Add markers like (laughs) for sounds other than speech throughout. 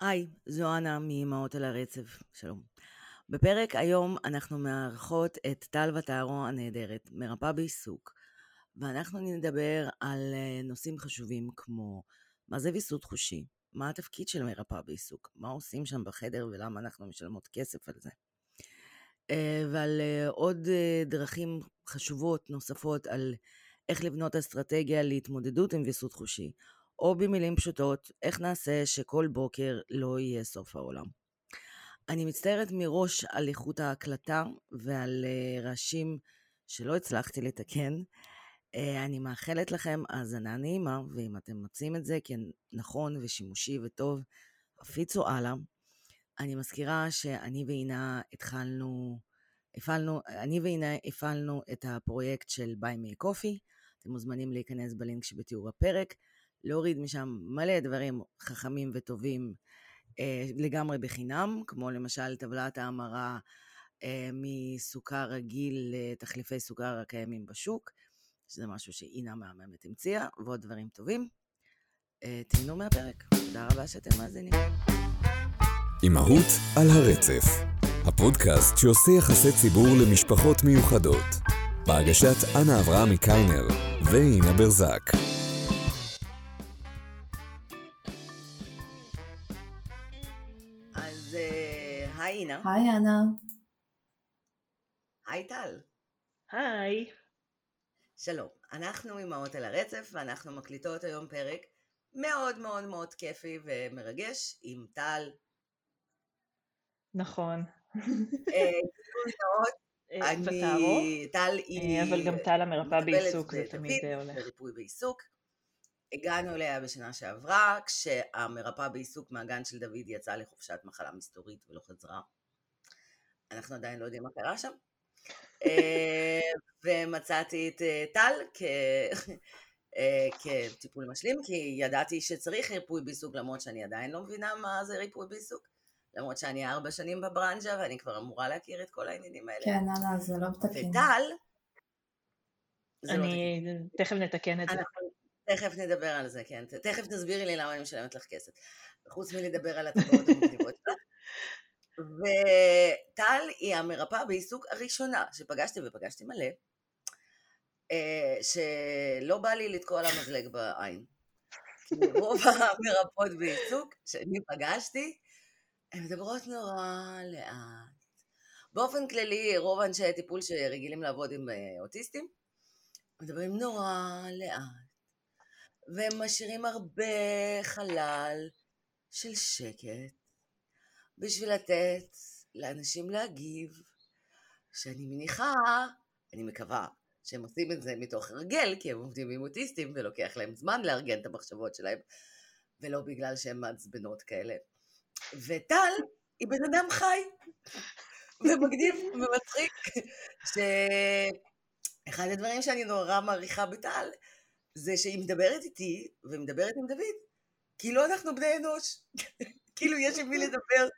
היי, זו אנה מאמהות על הרצף, שלום. בפרק היום אנחנו מארחות את טל וטהרו הנהדרת, מרפאה בעיסוק, ואנחנו נדבר על אה, נושאים חשובים כמו מה זה ויסות חושי, מה התפקיד של מרפאה בעיסוק, מה עושים שם בחדר ולמה אנחנו משלמות כסף על זה, אה, ועל אה, עוד דרכים חשובות נוספות על איך לבנות אסטרטגיה להתמודדות עם ויסות חושי, או במילים פשוטות, איך נעשה שכל בוקר לא יהיה סוף העולם. אני מצטערת מראש על איכות ההקלטה ועל uh, רעשים שלא הצלחתי לתקן. Uh, אני מאחלת לכם האזנה נעימה, ואם אתם מוצאים את זה כנכון ושימושי וטוב, הפיצו הלאה. אני מזכירה שאני ואינה התחלנו, הפעלנו, אני ואינה הפעלנו את הפרויקט של ביי מי קופי. אתם מוזמנים להיכנס בלינק שבתיאור הפרק. להוריד משם מלא דברים חכמים וטובים אה, לגמרי בחינם, כמו למשל טבלת ההמרה אה, מסוכר רגיל לתחליפי סוכר הקיימים בשוק, שזה משהו שאינה מהממת המציאה, ועוד דברים טובים. אה, תהנו מהפרק. תודה רבה שאתם מאזינים. אימהות על הרצף, הפודקאסט שעושה יחסי ציבור למשפחות מיוחדות, בהגשת אנה אברהם מקיינר ואינה ברזק. אינה. היי אנה. היי טל. היי. שלום, אנחנו אימהות על הרצף ואנחנו מקליטות היום פרק מאוד מאוד מאוד כיפי ומרגש עם טל. נכון. אה, אה, אני, טל היא... אה, אבל גם טל המרפאה בעיסוק, זה תמיד הולך. בריפוי בעיסוק. הגענו אליה בשנה שעברה, כשהמרפאה בעיסוק מהגן של דוד יצאה לחופשת מחלה מסתורית ולא חזרה. אנחנו עדיין לא יודעים מה קרה שם. אה, ומצאתי את אה, טל כ... אה, כטיפול משלים, כי ידעתי שצריך ריפוי בעיסוק, למרות שאני עדיין לא מבינה מה זה ריפוי בעיסוק. למרות שאני ארבע שנים בברנז'ה ואני כבר אמורה להכיר את כל העניינים האלה. כן, הלאה, זה לא תקין. וטל, לא אני, תכף נתקן את זה. תכף נדבר על זה, כן. תכף תסבירי לי למה אני משלמת לך כסף. חוץ מלדבר על הטבעות המקדימות שלך. וטל היא המרפאה בעיסוק הראשונה שפגשתי, ופגשתי מלא, אה, שלא בא לי לתקוע לה מזלג בעין. כי רוב המרפאות בעיסוק שאני פגשתי, הן מדברות נורא לאט. באופן כללי, רוב אנשי הטיפול שרגילים לעבוד עם אה, אוטיסטים, מדברים נורא לאט. והם משאירים הרבה חלל של שקט בשביל לתת לאנשים להגיב, שאני מניחה, אני מקווה, שהם עושים את זה מתוך הרגל, כי הם עובדים עם אוטיסטים ולוקח להם זמן לארגן את המחשבות שלהם, ולא בגלל שהם מעצבנות כאלה. וטל היא בן אדם חי, ומגניב ומצחיק, שאחד הדברים שאני נורא מעריכה בטל, זה שהיא מדברת איתי, ומדברת עם דוד, כאילו אנחנו בני אנוש, (laughs) כאילו יש עם מי לדבר.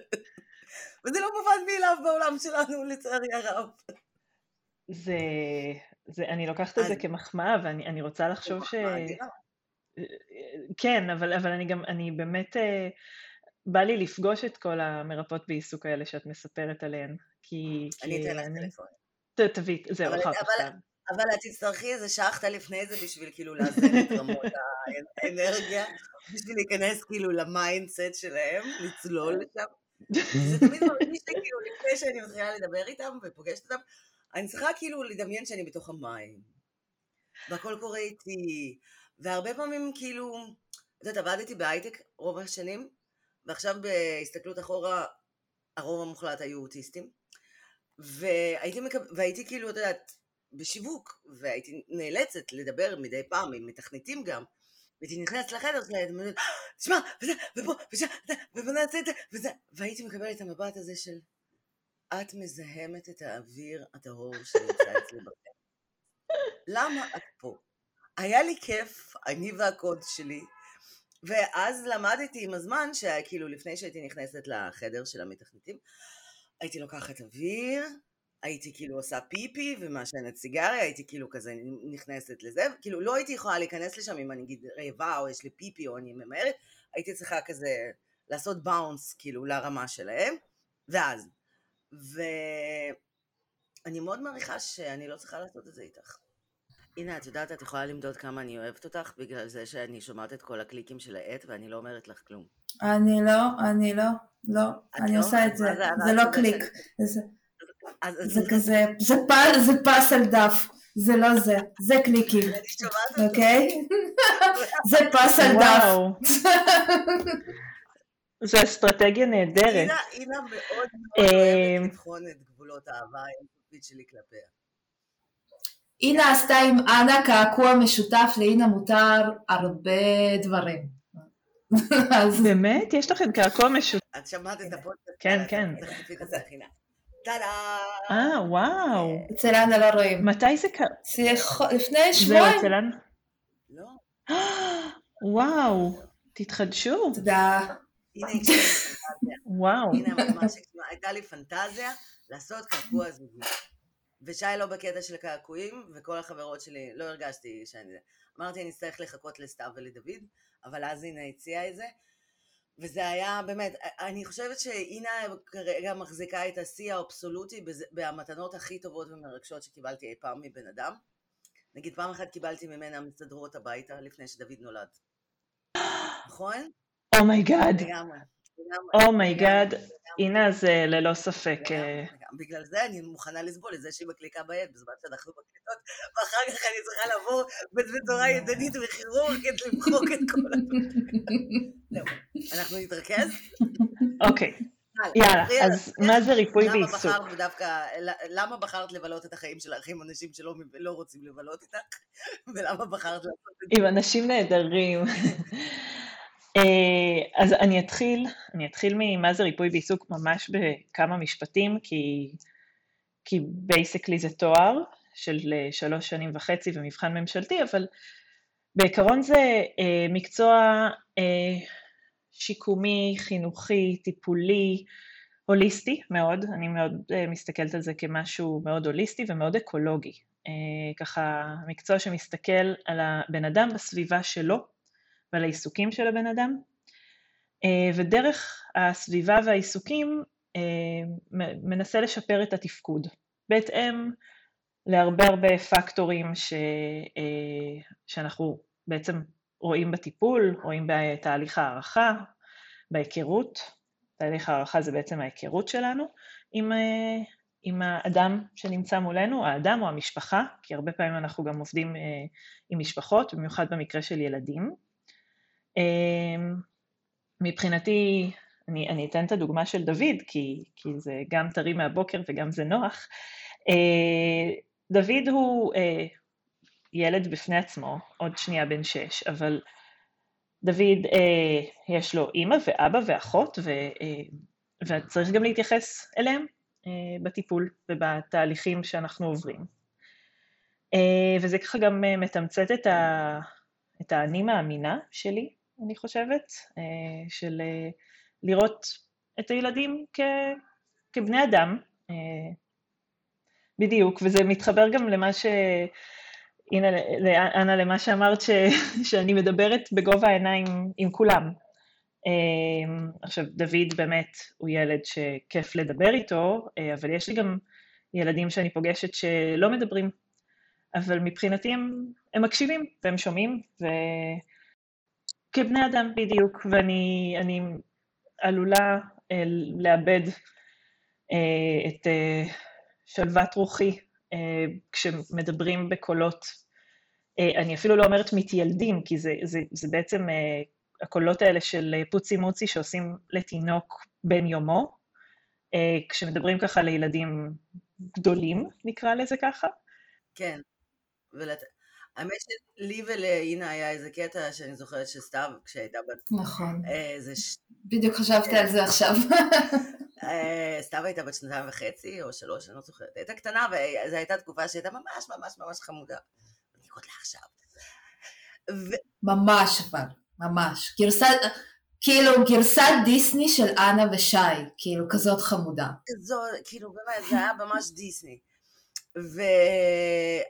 (laughs) וזה לא מובן מאליו בעולם שלנו, לצערי הרב. זה, זה, אני לוקחת את זה כמחמאה, ואני רוצה לחשוב ש... כן, אבל, אבל אני גם, אני באמת, אה, בא לי לפגוש את כל המרפאות בעיסוק האלה שאת מספרת עליהן, כי... אני אתן לך טלפון. תביא, זהו, אחר כך. אבל את תצטרכי איזה שחטה לפני זה בשביל כאילו לאזן את רמות האנרגיה, בשביל להיכנס כאילו ל mindset שלהם, לצלול לשם. זה תמיד מרגיש לי כאילו לפני שאני מתחילה לדבר איתם ופוגשת אותם, אני צריכה כאילו לדמיין שאני בתוך המים. והכל קורה איתי, והרבה פעמים כאילו, את יודעת, עבדתי בהייטק רוב השנים, ועכשיו בהסתכלות אחורה, הרוב המוחלט היו אוטיסטים, והייתי, מקב... והייתי כאילו, את יודעת, בשיווק, והייתי נאלצת לדבר מדי פעם עם מתכנתים גם, והייתי נכנסת לחדר שלהם, תשמע, וזה, ופה, ושם, ובוא נעשה את זה, וזה, והייתי מקבלת את המבט הזה של, את מזהמת את האוויר הטהור שנמצא אצלי בחדר. למה את פה? היה לי כיף, אני והקוד שלי, ואז למדתי עם הזמן, שכאילו לפני שהייתי נכנסת לחדר של המתכנתים, הייתי לוקחת אוויר, הייתי כאילו עושה פיפי ומעשנת סיגריה, הייתי כאילו כזה נכנסת לזה, כאילו לא הייתי יכולה להיכנס לשם אם אני אגיד רעבה או יש לי פיפי או אני ממהרת, הייתי צריכה כזה לעשות באונס כאילו לרמה שלהם, ואז. ואני מאוד מעריכה שאני לא צריכה לעשות את זה איתך. הנה, את יודעת, את יכולה למדוד כמה אני אוהבת אותך בגלל זה שאני שומעת את כל הקליקים של העט ואני לא אומרת לך כלום. אני לא, אני לא, לא, אני לא? עושה את זה, זה- זה לא קליק, זה- אז אז- זה כזה, זה פ- זה פס על דף, זה לא זה, זה קליקים. אוקיי? זה פס על דף. זו אסטרטגיה נהדרת. אינה, אינה מאוד מאוד אה, אוהבת לבחון את גבולות האהבה האינסופית שלי כלפיה. אינה עשתה עם אנה קעקוע משותף, לאינה מותר הרבה דברים. אז באמת? יש לכם קעקוע משותף? את שמעת את הפודקאסט? כן, כן. טאדה! אה, וואו. אצל אנה לא רואים. מתי זה קרה? לפני זהו, שבועיים. אצל אנה? לא, וואו, תתחדשו. תודה. הנה. וואו. הנה. הייתה לי פנטזיה לעשות קעקוע זוגי. ושי לא בקטע של קעקועים, וכל החברות שלי, לא הרגשתי שאני... אמרתי, אני אצטרך לחכות לסתיו ולדוד, אבל אז הנה הציעה את זה. וזה היה באמת, אני חושבת שאינה כרגע מחזיקה את השיא האבסולוטי במתנות הכי טובות ומרגשות שקיבלתי אי פעם מבן אדם. נגיד פעם אחת קיבלתי ממנה מסדרות הביתה לפני שדוד נולד. נכון? Oh my God. לגמרי. Oh my God. הנה זה ללא ספק. אה. בגלל זה אני מוכנה לסבול את זה שהיא מקליקה ביד בזמן שאנחנו מקליטות, ואחר כך אני צריכה לבוא בצורה ידנית וכירורגית למחוק את כל הדברים. (laughs) אנחנו נתרכז? אוקיי. יאללה, אז מה זה ריפוי דווקא, למה בחרת לבלות את החיים שלך עם אנשים שלא לא רוצים לבלות איתך? ולמה בחרת לעשות את זה? עם אנשים נהדרים. (laughs) אה, אז אני אתחיל, אני אתחיל ממה זה ריפוי בעיסוק ממש בכמה משפטים, כי, כי basically זה תואר של אה, שלוש שנים וחצי ומבחן ממשלתי, אבל בעיקרון זה אה, מקצוע שיקומי, חינוכי, טיפולי, הוליסטי מאוד, אני מאוד מסתכלת על זה כמשהו מאוד הוליסטי ומאוד אקולוגי. ככה מקצוע שמסתכל על הבן אדם בסביבה שלו ועל העיסוקים של הבן אדם, uh, ודרך הסביבה והעיסוקים uh, מנסה לשפר את התפקוד, בהתאם להרבה הרבה פקטורים ש, uh, שאנחנו בעצם רואים בטיפול, רואים בתהליך הערכה, בהיכרות, תהליך הערכה זה בעצם ההיכרות שלנו עם, עם האדם שנמצא מולנו, האדם או המשפחה, כי הרבה פעמים אנחנו גם עובדים עם משפחות, במיוחד במקרה של ילדים. מבחינתי, אני, אני אתן את הדוגמה של דוד, כי, כי זה גם טרי מהבוקר וגם זה נוח. דוד הוא ילד בפני עצמו, עוד שנייה בן שש, אבל דוד, אה, יש לו אימא ואבא ואחות, ו, אה, וצריך גם להתייחס אליהם אה, בטיפול ובתהליכים שאנחנו עוברים. אה, וזה ככה גם אה, מתמצת את, ה, את האני מאמינה שלי, אני חושבת, אה, של אה, לראות את הילדים כ, כבני אדם. אה, בדיוק, וזה מתחבר גם למה ש... הנה, אנה, למה שאמרת ש, (laughs) שאני מדברת בגובה העיניים עם כולם. עכשיו, דוד באמת הוא ילד שכיף לדבר איתו, אבל יש לי גם ילדים שאני פוגשת שלא מדברים, אבל מבחינתי הם, הם מקשיבים והם שומעים, וכבני אדם בדיוק, ואני אני עלולה לאבד את שלוות רוחי כשמדברים בקולות, אני אפילו לא אומרת מתיילדים, כי זה, זה, זה בעצם הקולות האלה של פוצי מוצי שעושים לתינוק בן יומו, כשמדברים ככה לילדים גדולים, נקרא לזה ככה. כן, ולת... האמת שלי ולאינה היה איזה קטע שאני זוכרת שסתיו, כשהייתה בת... נכון. זה ש... בדיוק חשבתי על זה עכשיו. סתיו הייתה בת שנתיים וחצי או שלוש, אני לא זוכרת. הייתה קטנה וזו הייתה תקופה שהייתה ממש ממש ממש חמודה. בדיקות לעכשיו. ו... ממש אבל, ממש. גרסת, כאילו גרסת דיסני של אנה ושי, כאילו כזאת חמודה. כזו, כאילו באמת, זה היה ממש דיסני. ו...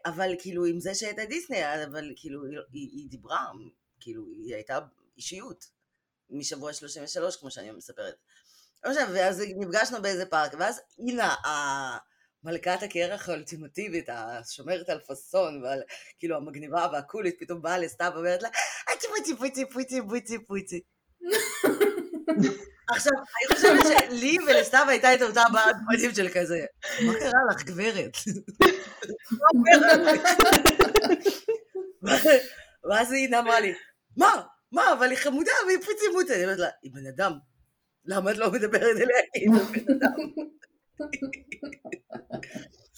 אבל כאילו עם זה שהייתה דיסני, אבל כאילו היא, היא דיברה, כאילו היא הייתה אישיות. משבוע 33, כמו שאני מספרת. לא משנה, ואז נפגשנו באיזה פארק, ואז אינה, מלכת הקרח האולטימטיבית, השומרת על פאסון, ועל, כאילו המגניבה והקולית, פתאום באה לסתיו ואומרת לה, אצי פוצי פוצי פוצי פוצי פוצי. (laughs) עכשיו, אני חושבת שלי ולסתיו הייתה את אותה בעד פנים של כזה, מה קרה לך, גברת? ואז היא אמרה לי, מה? מה? אבל היא חמודה והיא פוצי מוצי. אני אומרת לה, היא בן אדם, למה את לא מדברת אליה? היא בן אדם.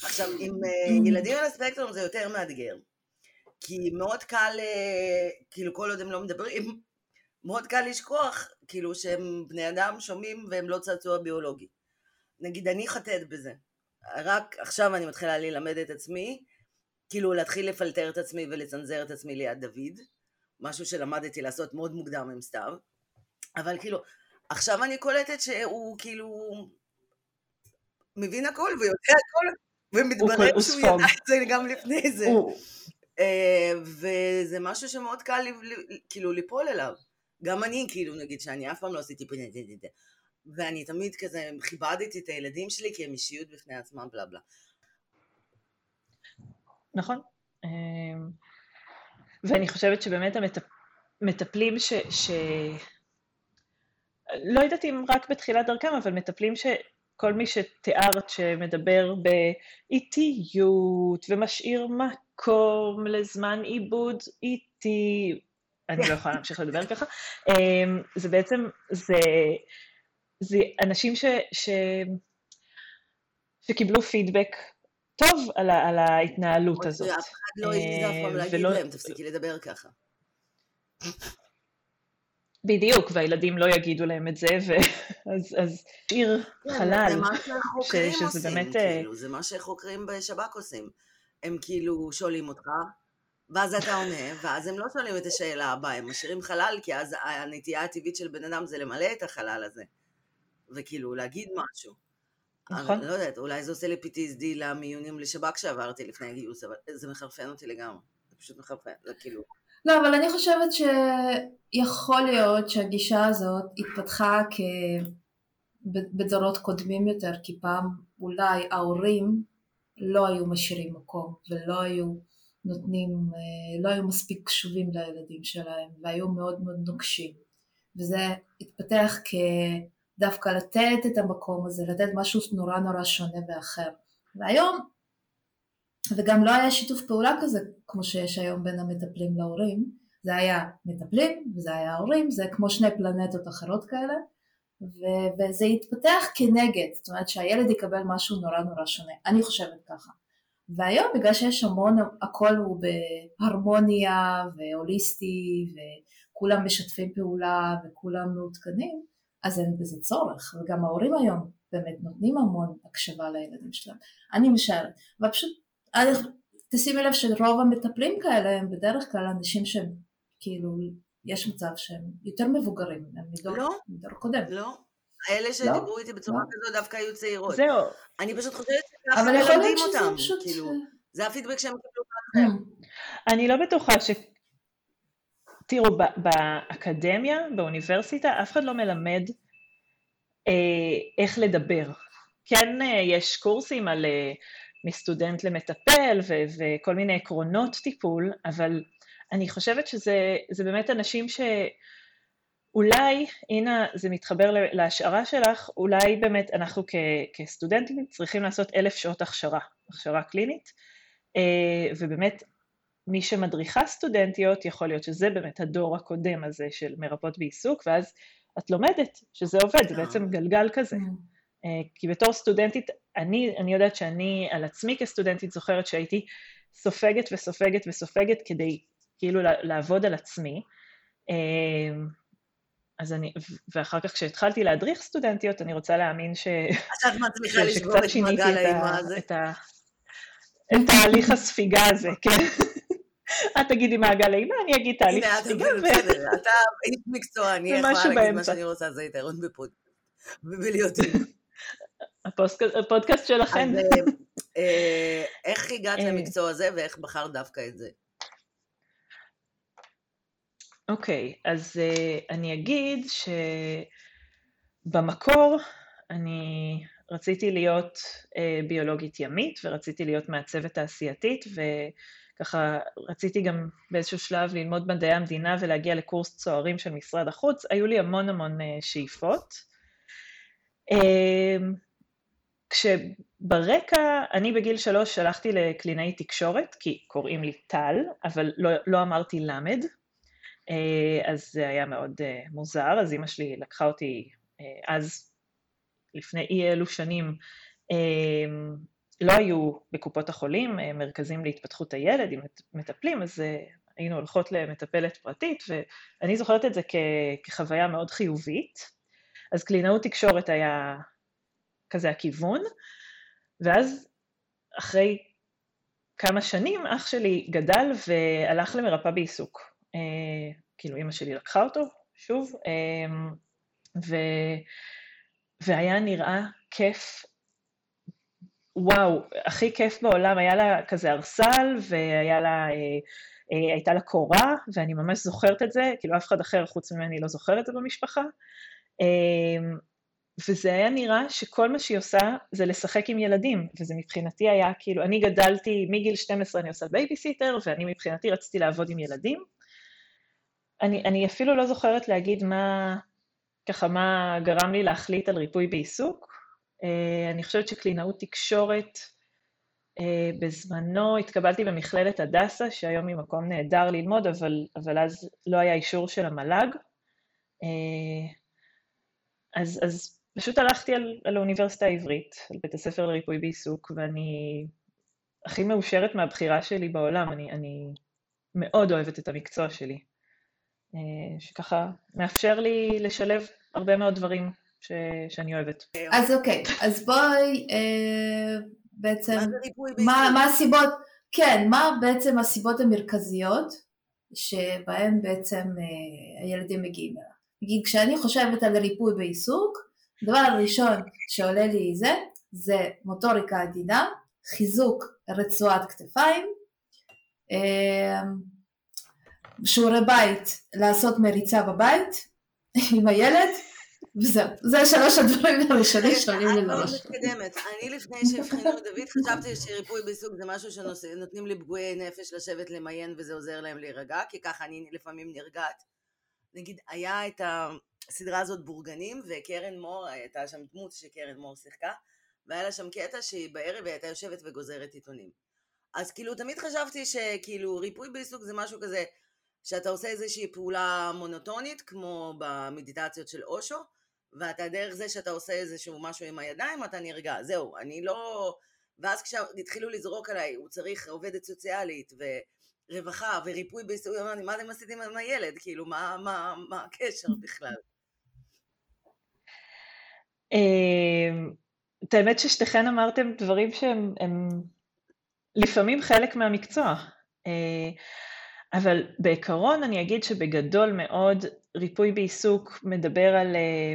עכשיו, עם אה, ילדים על הספקטרום זה יותר מאתגר. כי מאוד קל, אה, כאילו כל עוד הם לא מדברים, מאוד קל לשכוח, כאילו שהם בני אדם שומעים והם לא צעצוע ביולוגי. נגיד, אני חטאת בזה. רק עכשיו אני מתחילה ללמד את עצמי, כאילו להתחיל לפלטר את עצמי ולצנזר את עצמי ליד דוד, משהו שלמדתי לעשות מאוד מוקדם עם סתיו, אבל כאילו, עכשיו אני קולטת שהוא כאילו מבין הכל ויודע הכל, ומתברר שהוא ידע את זה גם לפני זה. אה, וזה משהו שמאוד קל כאילו ליפול אליו. גם אני, כאילו, נגיד שאני אף פעם לא עשיתי איטי, אני לא יכולה להמשיך לדבר ככה, אמ, זה בעצם, זה, זה אנשים ש, ש, שקיבלו פידבק טוב על, על ההתנהלות הזאת. אף אחד לא העז אף פעם להגיד להם, תפסיקי לדבר ככה. בדיוק, והילדים לא יגידו להם את זה, ואז אז שיר כן, חלל. זה מה שחוקרים עושים, באמת... אה, כאילו, זה מה שחוקרים בשב"כ עושים. הם כאילו שואלים אותך, ואז אתה עונה, ואז הם לא שואלים את השאלה הבאה, הם משאירים חלל, כי אז הנטייה הטבעית של בן אדם זה למלא את החלל הזה, וכאילו להגיד משהו. נכון. אני לא יודעת, אולי זה עושה לי PTSD למיונים לשב"כ שעברתי לפני הגיוס, אבל זה מחרפן אותי לגמרי. זה פשוט מחרפן, זה כאילו... לא, אבל אני חושבת שיכול להיות שהגישה הזאת התפתחה כ... בדורות קודמים יותר, כי פעם אולי ההורים לא היו משאירים מקום ולא היו נותנים, אה, לא היו מספיק קשובים לילדים שלהם והיו מאוד מאוד נוקשים. וזה התפתח כדווקא לתת את המקום הזה, לתת משהו נורא נורא שונה ואחר. והיום וגם לא היה שיתוף פעולה כזה כמו שיש היום בין המטפלים להורים, זה היה מטפלים וזה היה הורים, זה כמו שני פלנטות אחרות כאלה, ו- וזה התפתח כנגד, זאת אומרת שהילד יקבל משהו נורא נורא שונה, אני חושבת ככה. והיום בגלל שיש המון, הכל הוא בהרמוניה והוליסטי וכולם משתפים פעולה וכולם מעודכנים, אז אין בזה צורך, וגם ההורים היום באמת נותנים המון הקשבה לילדים שלהם. אני משערת, ופשוט תשימי לב שרוב המטפלים כאלה הם בדרך כלל אנשים שהם כאילו, יש מצב שהם יותר מבוגרים, הם מדור, לא, מדור קודם. לא, האלה שדיברו לא, איתי בצורה לא. כזו דווקא היו צעירות. זהו. אני פשוט חושבת שככה מלמדים אותם, פשוט... כאילו, זה הפידבק שהם קיבלו. Mm. אני לא בטוחה ש... תראו, באקדמיה, באוניברסיטה, אף אחד לא מלמד אה, איך לדבר. כן, אה, יש קורסים על אה, מסטודנט למטפל ו- וכל מיני עקרונות טיפול, אבל אני חושבת שזה באמת אנשים שאולי, הנה זה מתחבר להשערה שלך, אולי באמת אנחנו כ- כסטודנטים צריכים לעשות אלף שעות הכשרה, הכשרה קלינית, אה, ובאמת מי שמדריכה סטודנטיות, יכול להיות שזה באמת הדור הקודם הזה של מרפאות בעיסוק, ואז את לומדת שזה עובד, זה בעצם גלגל כזה. אה, כי בתור סטודנטית, אני, אני יודעת שאני על עצמי כסטודנטית זוכרת שהייתי סופגת וסופגת וסופגת כדי כאילו לעבוד על עצמי. אז אני, ואחר כך כשהתחלתי להדריך סטודנטיות, אני רוצה להאמין ש... אז את מצליחה (laughs) לשבור את מעגל האימה הזה. את, ה... את תהליך הספיגה הזה, כן. את תגידי מעגל אימה, אני אגיד תהליך ספיגה. הנה, בסדר, אתה איש מקצוע, אני יכולה להגיד מה שאני רוצה, זה יתרון בפוד. ובלהיות הפודקאסט שלכם. אה, אה, איך הגעת אה. למקצוע הזה ואיך בחרת דווקא את זה? אוקיי, okay, אז uh, אני אגיד שבמקור אני רציתי להיות uh, ביולוגית ימית ורציתי להיות מעצבת תעשייתית וככה רציתי גם באיזשהו שלב ללמוד מדעי המדינה ולהגיע לקורס צוערים של משרד החוץ, היו לי המון המון uh, שאיפות. Uh, כשברקע, אני בגיל שלוש הלכתי לקלינאי תקשורת, כי קוראים לי טל, אבל לא, לא אמרתי למד, אז זה היה מאוד אה, מוזר, אז אימא שלי לקחה אותי אה, אז, לפני אי אלו שנים, לא היו בקופות החולים מרכזים להתפתחות הילד עם מטפלים, אז היינו הולכות למטפלת פרטית, ואני זוכרת את זה כחוויה מאוד חיובית. אז קלינאות תקשורת היה כזה הכיוון, ואז אחרי כמה שנים אח שלי גדל והלך למרפאה בעיסוק. אה, כאילו אימא שלי לקחה אותו, שוב, אה, ו, והיה נראה כיף, וואו, הכי כיף בעולם, היה לה כזה ארסל, והיה לה, אה, הייתה לה קורה, ואני ממש זוכרת את זה, כאילו אף אחד אחר חוץ ממני לא זוכר את זה במשפחה. וזה היה נראה שכל מה שהיא עושה זה לשחק עם ילדים, וזה מבחינתי היה כאילו, אני גדלתי, מגיל 12 אני עושה בייביסיטר, ואני מבחינתי רציתי לעבוד עם ילדים, אני, אני אפילו לא זוכרת להגיד מה, ככה מה גרם לי להחליט על ריפוי בעיסוק. Uh, אני חושבת שקלינאות תקשורת, uh, בזמנו התקבלתי במכללת הדסה, שהיום היא מקום נהדר ללמוד, אבל, אבל אז לא היה אישור של המל"ג. Uh, אז, אז פשוט הלכתי על, על האוניברסיטה העברית, על בית הספר לריפוי בעיסוק, ואני הכי מאושרת מהבחירה שלי בעולם, אני, אני מאוד אוהבת את המקצוע שלי. אה, שככה מאפשר לי לשלב הרבה מאוד דברים ש... שאני אוהבת. אז אוקיי, אז בואי אה, בעצם, מה, מה הסיבות, כן, מה בעצם הסיבות המרכזיות שבהן בעצם אה, הילדים מגיעים אליו. נגיד, כשאני חושבת על ריפוי בעיסוק, הדבר הראשון שעולה לי זה, זה מוטוריקה עדינה, חיזוק רצועת כתפיים, אה, שיעורי בית, לעשות מריצה בבית עם הילד, וזהו, זה שלוש הדברים הראשונים שעולים לי לראש. מתקדמת. אני לפני שהבחינו את דוד חשבתי שריפוי בעיסוק זה משהו שנותנים לפגועי נפש לשבת למיין וזה עוזר להם להירגע, כי ככה אני לפעמים נרגעת. נגיד, היה את הסדרה הזאת בורגנים, וקרן מור, הייתה שם דמות שקרן מור שיחקה, והיה לה שם קטע שהיא בערב הייתה יושבת וגוזרת עיתונים. אז כאילו תמיד חשבתי שכאילו ריפוי בעיסוק זה משהו כזה שאתה עושה איזושהי פעולה מונוטונית, כמו במדיטציות של אושו, ואתה דרך זה שאתה עושה איזשהו משהו עם הידיים, אתה נרגע. זהו, אני לא... ואז כשהתחילו לזרוק עליי, הוא צריך עובדת סוציאלית, ורווחה, וריפוי בעיסוק, אמרתי, מה אתם עשיתם עם הילד? כאילו, מה, מה, מה הקשר בכלל? אמ, את האמת ששתיכן אמרתם דברים שהם לפעמים חלק מהמקצוע. אה, אבל בעיקרון אני אגיד שבגדול מאוד ריפוי בעיסוק מדבר על אה,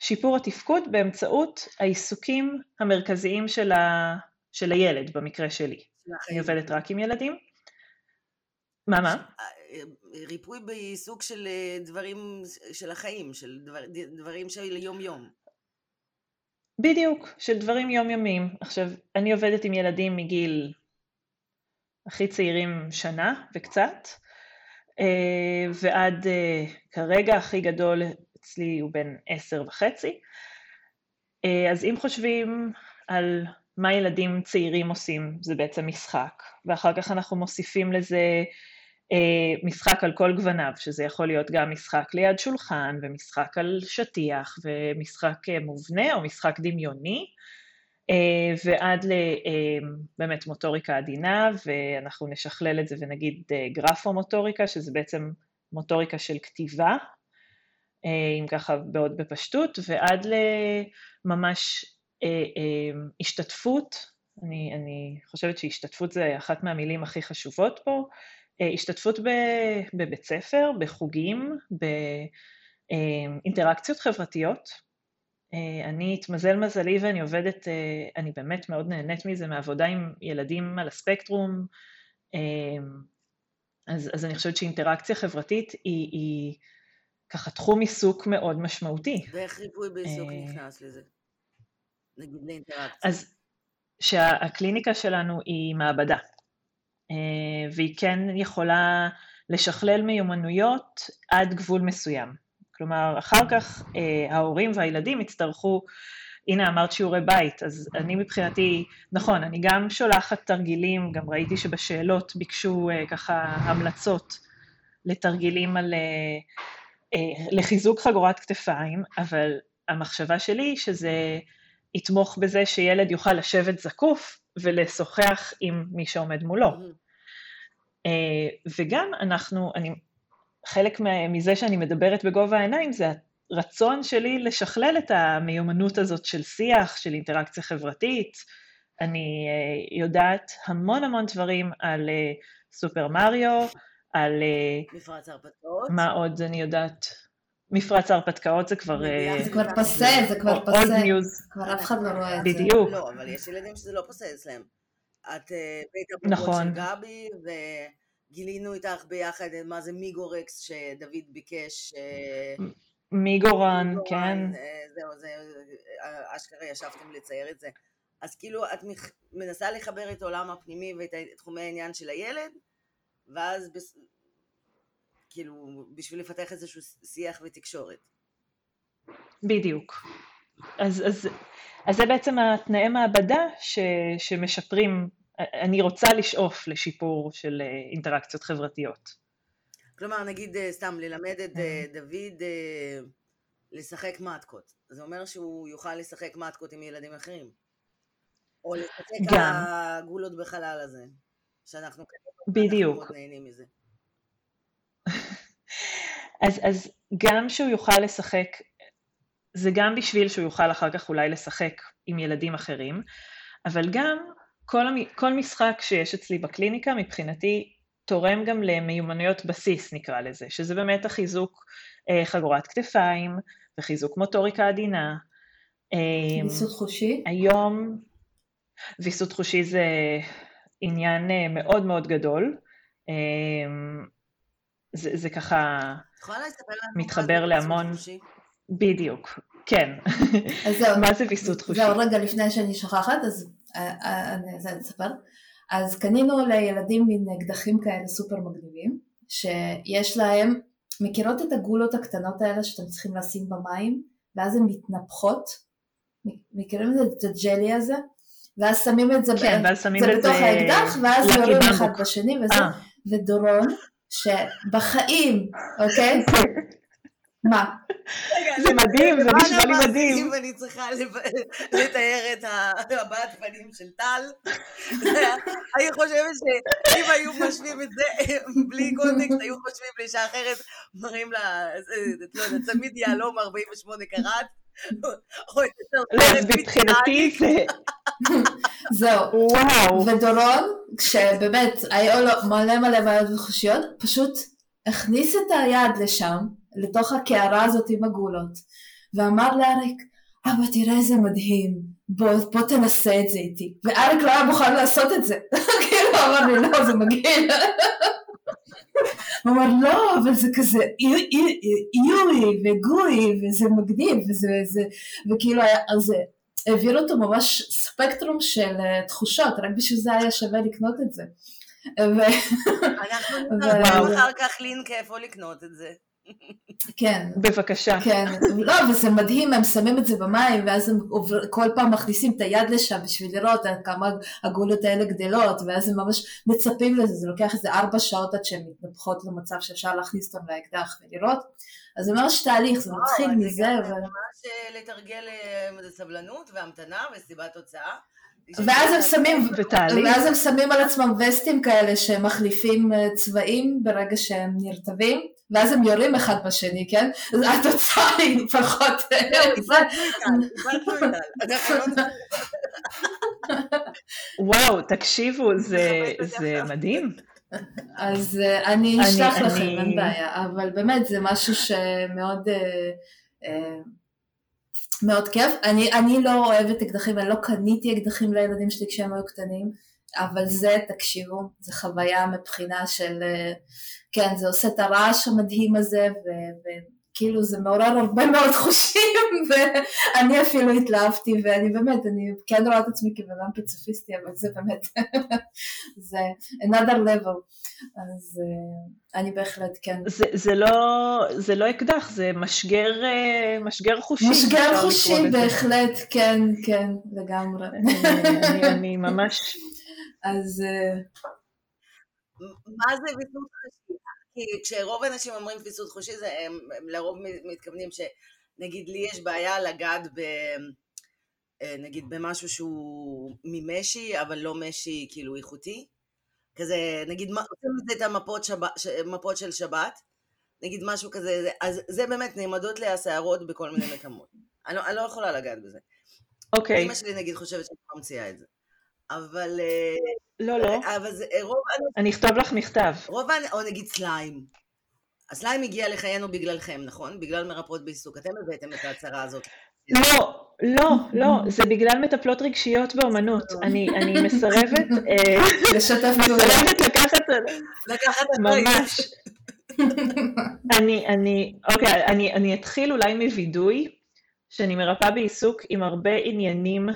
שיפור התפקוד באמצעות העיסוקים המרכזיים של, ה... של הילד, במקקרה שלי. אני עובדת רק עם ילדים. מה, מה? אה, ריפוי בעיסוק של אה, דברים של החיים, של דבר, דברים של יום-יום. בדיוק, של דברים יומיומיים. עכשיו, אני עובדת עם ילדים מגיל הכי צעירים שנה וקצת, אה, ועד אה, כרגע הכי גדול אצלי הוא בן עשר וחצי. אה, אז אם חושבים על מה ילדים צעירים עושים, זה בעצם משחק, ואחר כך אנחנו מוסיפים לזה משחק על כל גווניו, שזה יכול להיות גם משחק ליד שולחן, ומשחק על שטיח, ומשחק מובנה או משחק דמיוני, ועד לבאמת אה, מוטוריקה עדינה, ואנחנו נשכלל את זה ונגיד אה, גרפומוטוריקה, שזה בעצם מוטוריקה של כתיבה, אם ככה בעוד בפשטות, ועד לממש השתתפות, אני, אני חושבת שהשתתפות זה אחת מהמילים הכי חשובות פה, השתתפות בבית ספר, בחוגים, באינטראקציות חברתיות, אה, אני התמזל מזלי ואני עובדת, אה, אני באמת מאוד נהנית מזה, מעבודה עם ילדים על הספקטרום. אה, אז, אז אני חושבת שאינטראקציה חברתית היא, היא ככה תחום עיסוק מאוד משמעותי. ואיך ריפוי בעיסוק נכנס לזה? נגיד לאינטראקציה. אז שהקליניקה שלנו היא מעבדה, והיא כן יכולה לשכלל מיומנויות עד גבול מסוים. כלומר, אחר כך ההורים והילדים יצטרכו הנה אמרת שיעורי בית, אז אני מבחינתי, נכון, אני גם שולחת תרגילים, גם ראיתי שבשאלות ביקשו uh, ככה המלצות לתרגילים על, uh, uh, לחיזוק חגורת כתפיים, אבל המחשבה שלי שזה יתמוך בזה שילד יוכל לשבת זקוף ולשוחח עם מי שעומד מולו. Uh, וגם אנחנו, אני, חלק מזה שאני מדברת בגובה העיניים זה הרצון שלי לשכלל את המיומנות הזאת של שיח, של אינטראקציה חברתית. אני uh, יודעת המון המון דברים על uh, סופר מריו, על... Uh, מפרץ ההרפתקאות. מה עוד אני יודעת? מפרץ ההרפתקאות זה כבר... זה כבר פסה, זה כבר פסה. old news. כבר אף אחד לא רואה את זה. בדיוק. לא, אבל יש ילדים שזה לא פסה אצלם. את בית הבובות נכון. של גבי, וגילינו איתך ביחד מה זה מיגורקס שדוד ביקש. מיגורן, כן. זהו, זה, אשכרה ישבתם לצייר את זה. אז כאילו את מנסה לחבר את העולם הפנימי ואת תחומי העניין של הילד, ואז בס... כאילו בשביל לפתח איזשהו שיח ותקשורת. בדיוק. אז, אז, אז זה בעצם התנאי מעבדה ש, שמשפרים, אני רוצה לשאוף לשיפור של אינטראקציות חברתיות. כלומר, נגיד, סתם, ללמד את דוד לשחק מתקות. זה אומר שהוא יוכל לשחק מתקות עם ילדים אחרים. או לשחק הגולות בחלל הזה, שאנחנו בדיוק. מאוד נהנים מזה. (laughs) אז, אז גם שהוא יוכל לשחק, זה גם בשביל שהוא יוכל אחר כך אולי לשחק עם ילדים אחרים, אבל גם כל, כל משחק שיש אצלי בקליניקה מבחינתי תורם גם למיומנויות בסיס נקרא לזה, שזה באמת החיזוק אה, חגורת כתפיים וחיזוק מוטוריקה עדינה. אה, ויסות חושי? היום, ויסות חושי זה עניין אה, מאוד מאוד גדול. אה, זה, זה ככה מתחבר להמון... בדיוק, כן. אז זהו, (laughs) מה זה ויסות חושי? זהו, רגע לפני שאני שוכחת, אז אני אספר. אז קנינו לילדים מין אקדחים כאלה סופר מגניבים, שיש להם, מכירות את הגולות הקטנות האלה שאתם צריכים לשים במים, ואז הן מתנפחות? מכירים את הג'לי הזה? ואז שמים את זה, כן, ב... שמים זה בתוך זה האקדח, ואז יורים אחד. בשני וזה, אה. ודורון, שבחיים, אוקיי? (laughs) מה? זה מדהים, זה נשמע לי מדהים. אם אני צריכה לתאר את הבעת פנים של טל, אני חושבת שאם היו משווים את זה בלי קונטקסט, היו חושבים לאישה אחרת, מראים לה, לא יודעת, תמיד יהלום 48 קראט, לא, מבחינתי זה... זהו. וואו. ודורון, כשבאמת היו לו מלא מלא בעיות וחושיות, פשוט הכניס את היד לשם, לתוך הקערה הזאת עם הגולות, ואמר לאריק, אבא תראה איזה מדהים, בוא, בוא תנסה את זה איתי. ואריק לא היה מוכן לעשות את זה. (laughs) כאילו אמר לי, לא, זה מגעיל. הוא אמר, לא, אבל זה כזה איורי וגוי, וזה מגניב, וזה, זה, וכאילו, אז העביר אותו ממש ספקטרום של תחושות, רק בשביל זה היה שווה לקנות את זה. אנחנו (laughs) נתרגם אחר כך לינק איפה לקנות את זה. כן. בבקשה. כן, לא, וזה מדהים, הם שמים את זה במים, ואז הם עובר, כל פעם מכניסים את היד לשם בשביל לראות כמה הגולות האלה גדלות, ואז הם ממש מצפים לזה, זה לוקח איזה ארבע שעות עד שהן מתנפחות למצב שאפשר להכניס אותם לאקדח ולראות, אז זה ממש תהליך, זה מתחיל מזה. זה ממש לתרגל סבלנות והמתנה וסיבת תוצאה. ואז הם שמים, ותהליך. ואז הם שמים על עצמם וסטים כאלה שמחליפים צבעים ברגע שהם נרטבים, ואז הם יורים אחד בשני, כן? אז התוצאה היא פחות... טל. (laughs) וואו, תקשיבו, זה (laughs) מדהים. אז אני אשלח לכם, אין בעיה, אבל באמת זה משהו שמאוד... מאוד כיף. אני, אני לא אוהבת אקדחים, אני לא קניתי אקדחים לילדים שלי כשהם היו קטנים. אבל זה, תקשיבו, זה חוויה מבחינה של, אה, כן, זה עושה את הרעש המדהים הזה, ו- כאילו זה מעורר הרבה מאוד חושים (laughs) ואני אפילו התלהבתי ואני באמת, אני כן רואה את עצמי כבן אדם פציפיסטי אבל זה באמת, (laughs) זה another level, אז uh, אני בהחלט כן. זה, זה, לא, זה לא אקדח, זה משגר, אה, משגר חושי. משגר חושי בהחלט, כן, כן, לגמרי. (laughs) אני, אני, אני ממש... אז... אה, מה זה ויסות חושי? כי כשרוב האנשים אומרים ויסות חושי, זה, הם, הם לרוב מתכוונים שנגיד לי יש בעיה לגעת ב... אה, נגיד במשהו שהוא ממשי, אבל לא משי כאילו איכותי. כזה, נגיד, עושים את זה את המפות שב, מפות של שבת, נגיד משהו כזה, אז זה באמת נעמדות לי השערות בכל מיני מקומות. אני, לא, אני לא יכולה לגעת בזה. אוקיי. Okay. אמא שלי נגיד חושבת שאני ממציאה את זה. אבל... אה, לא, לא. אבל זה, רוב... אני אכתוב לך מכתב. רוב, או נגיד סליים. הסליים הגיע לחיינו בגללכם, נכון? בגלל מרפאות בעיסוק. אתם הבאתם את ההצהרה הזאת. לא, לא, לא, זה בגלל מטפלות רגשיות באומנות. אני, אני מסרבת... אה, (laughs) לשתף פעולה. מסרבת לקחת... לקחת ממש. אני, אני, אוקיי, אני, אני אתחיל אולי מווידוי, שאני מרפאה בעיסוק עם הרבה עניינים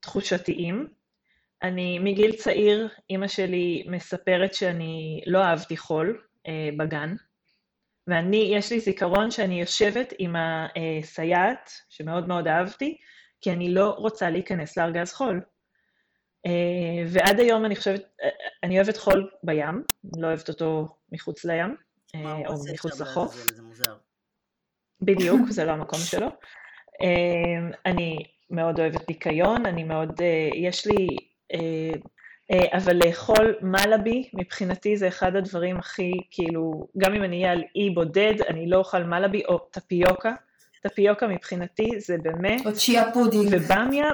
תחושתיים. אני מגיל צעיר, אימא שלי מספרת שאני לא אהבתי חול אה, בגן, ואני, יש לי זיכרון שאני יושבת עם הסייעת, שמאוד מאוד אהבתי, כי אני לא רוצה להיכנס לארגז חול. אה, ועד היום אני חושבת, אה, אני אוהבת חול בים, לא אוהבת אותו מחוץ לים, אה, או מחוץ לחוף. זה מוזר. בדיוק, זה לא המקום שלו. אה, אני מאוד אוהבת ניקיון, אני מאוד, אה, יש לי אבל לאכול מלאבי, מבחינתי זה אחד הדברים הכי, כאילו, גם אם אני אהיה על אי בודד, אני לא אוכל מלאבי או טפיוקה. טפיוקה מבחינתי זה באמת... או chia pudding. ובמיה...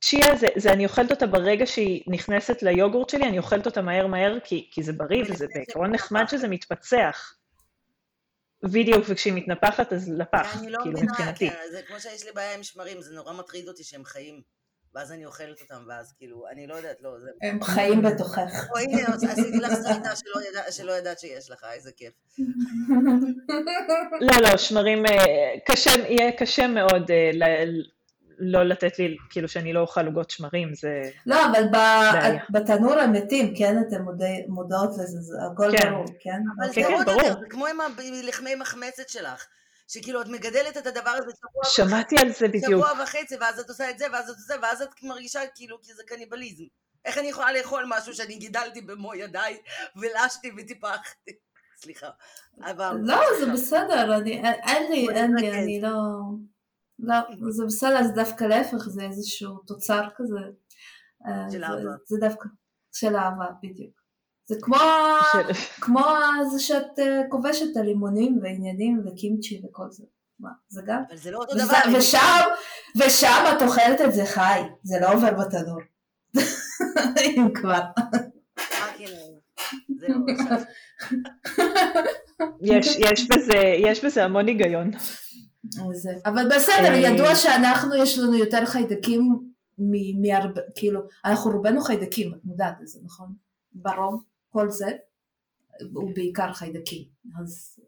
צ'יה זה, זה אני אוכלת אותה ברגע שהיא נכנסת ליוגורט שלי, אני אוכלת אותה מהר מהר כי, כי זה בריא וזה בעיקרון נחמד שזה מתפצח. בדיוק, וכשהיא מתנפחת אז לפח, כאילו מבחינתי. אני לא מבינה, כן, זה כמו שיש לי בעיה עם שמרים, זה נורא מטריד אותי שהם חיים. ואז אני אוכלת אותם, ואז כאילו, אני לא יודעת, לא, זה... הם חיים בתוכך. או הנה, עשיתי לך סריטה שלא ידעת שיש לך, איזה כיף. לא, לא, שמרים, אה, קשה, יהיה קשה מאוד אה, לא לתת לי, כאילו שאני לא אוכל עוגות שמרים, זה לא, אבל בתנור המתים, כן, אתם מודעות לזה, זה הכל כן. ברור, כן? אבל כן, זה כן, עוד ברור. יותר, זה כמו עם הלחמי מחמצת שלך. שכאילו את מגדלת את הדבר הזה שבוע, שמעתי על זה בדיוק. שבוע וחצי, ואז את עושה את זה, ואז את עושה, ואז את מרגישה כאילו כי זה קניבליזם. איך אני יכולה לאכול משהו שאני גידלתי במו ידיי, ולשתי וטיפחתי? סליחה. אבל... לא, זה בסדר, אני, אין לי, אין לי, אני לא... לא, זה בסדר, זה דווקא להפך, זה איזשהו תוצר כזה. אה, של זה- אהבה. זה דווקא של אהבה, בדיוק. זה כמו, של- כמו זה שאת אה, כובשת את הלימונים ועניינים וקימצ'י וכל זה. מה, זה גם? אבל זה לא אותו וזה- דבר. ושם, ושם את אוכלת את זה חי, זה לא עובר בתנור. (laughs) אם כבר. עכשיו. יש, (laughs) יש, בזה, יש בזה המון היגיון. זה- אבל בסדר, אה, ידוע שאנחנו, יש לנו יותר חיידקים מ- מהרבה, כאילו, אנחנו רובנו חיידקים, את מודעת לזה, נכון? ברום, כל זה, הוא בעיקר חיידקים, אז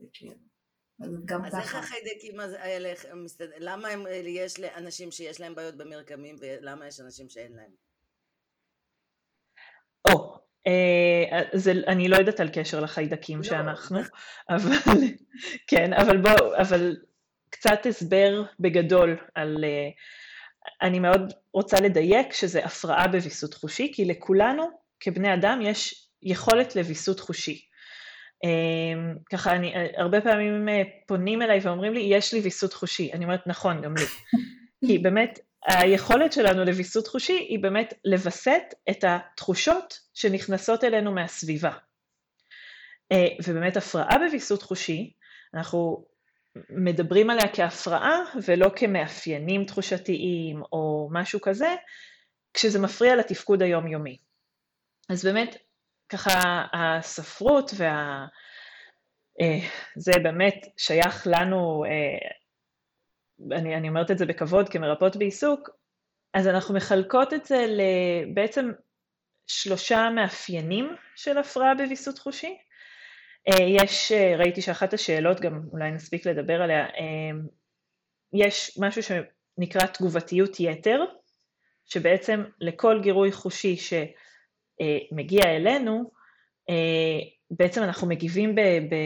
אז גם אז איך ככה. החיידקים האלה, איך הם מסתד- למה הם, יש לאנשים שיש להם בעיות במרקמים, ולמה יש אנשים שאין להם? או, אה, זה, אני לא יודעת על קשר לחיידקים לא, שאנחנו, אבל, כן, אבל בואו, אבל קצת הסבר בגדול על, אה, אני מאוד רוצה לדייק שזה הפרעה בוויסות חושי, כי לכולנו כבני אדם יש יכולת לוויסות חושי. אה, ככה אני, הרבה פעמים אה, פונים אליי ואומרים לי, יש לי ויסות חושי. אני אומרת, נכון, גם לי. (laughs) כי באמת, היכולת שלנו לוויסות חושי היא באמת לווסת את התחושות שנכנסות אלינו מהסביבה. אה, ובאמת הפרעה בוויסות חושי, אנחנו מדברים עליה כהפרעה ולא כמאפיינים תחושתיים או משהו כזה, כשזה מפריע לתפקוד היומיומי. אז באמת, ככה הספרות וה... אה, זה באמת שייך לנו, אה, אני, אני אומרת את זה בכבוד כמרפאות בעיסוק, אז אנחנו מחלקות את זה לבעצם שלושה מאפיינים של הפרעה בוויסות חושי. אה, יש, ראיתי שאחת השאלות, גם אולי נספיק לדבר עליה, יש משהו שנקרא תגובתיות יתר, שבעצם לכל גירוי חושי שמגיע אלינו, בעצם אנחנו מגיבים ב, ב,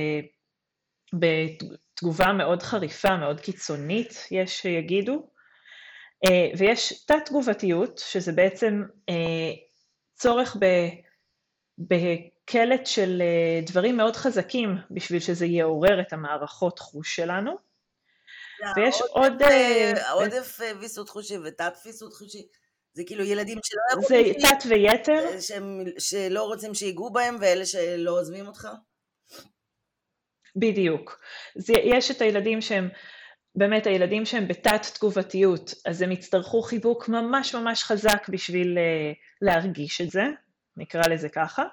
בתגובה מאוד חריפה, מאוד קיצונית, יש שיגידו, ויש תת-תגובתיות, שזה בעצם צורך ב, בקלט של אה, דברים מאוד חזקים בשביל שזה יעורר את המערכות חוש שלנו. ויש עוד... אה, עודף אה, ויסות חושי ותת ויסות חושי. זה כאילו ילדים שלא. זה תת ויתר? שהם, שלא רוצים שיגעו בהם ואלה שלא עוזבים אותך? בדיוק. זה, יש את הילדים שהם, באמת הילדים שהם בתת תגובתיות, אז הם יצטרכו חיבוק ממש ממש חזק בשביל uh, להרגיש את זה, נקרא לזה ככה.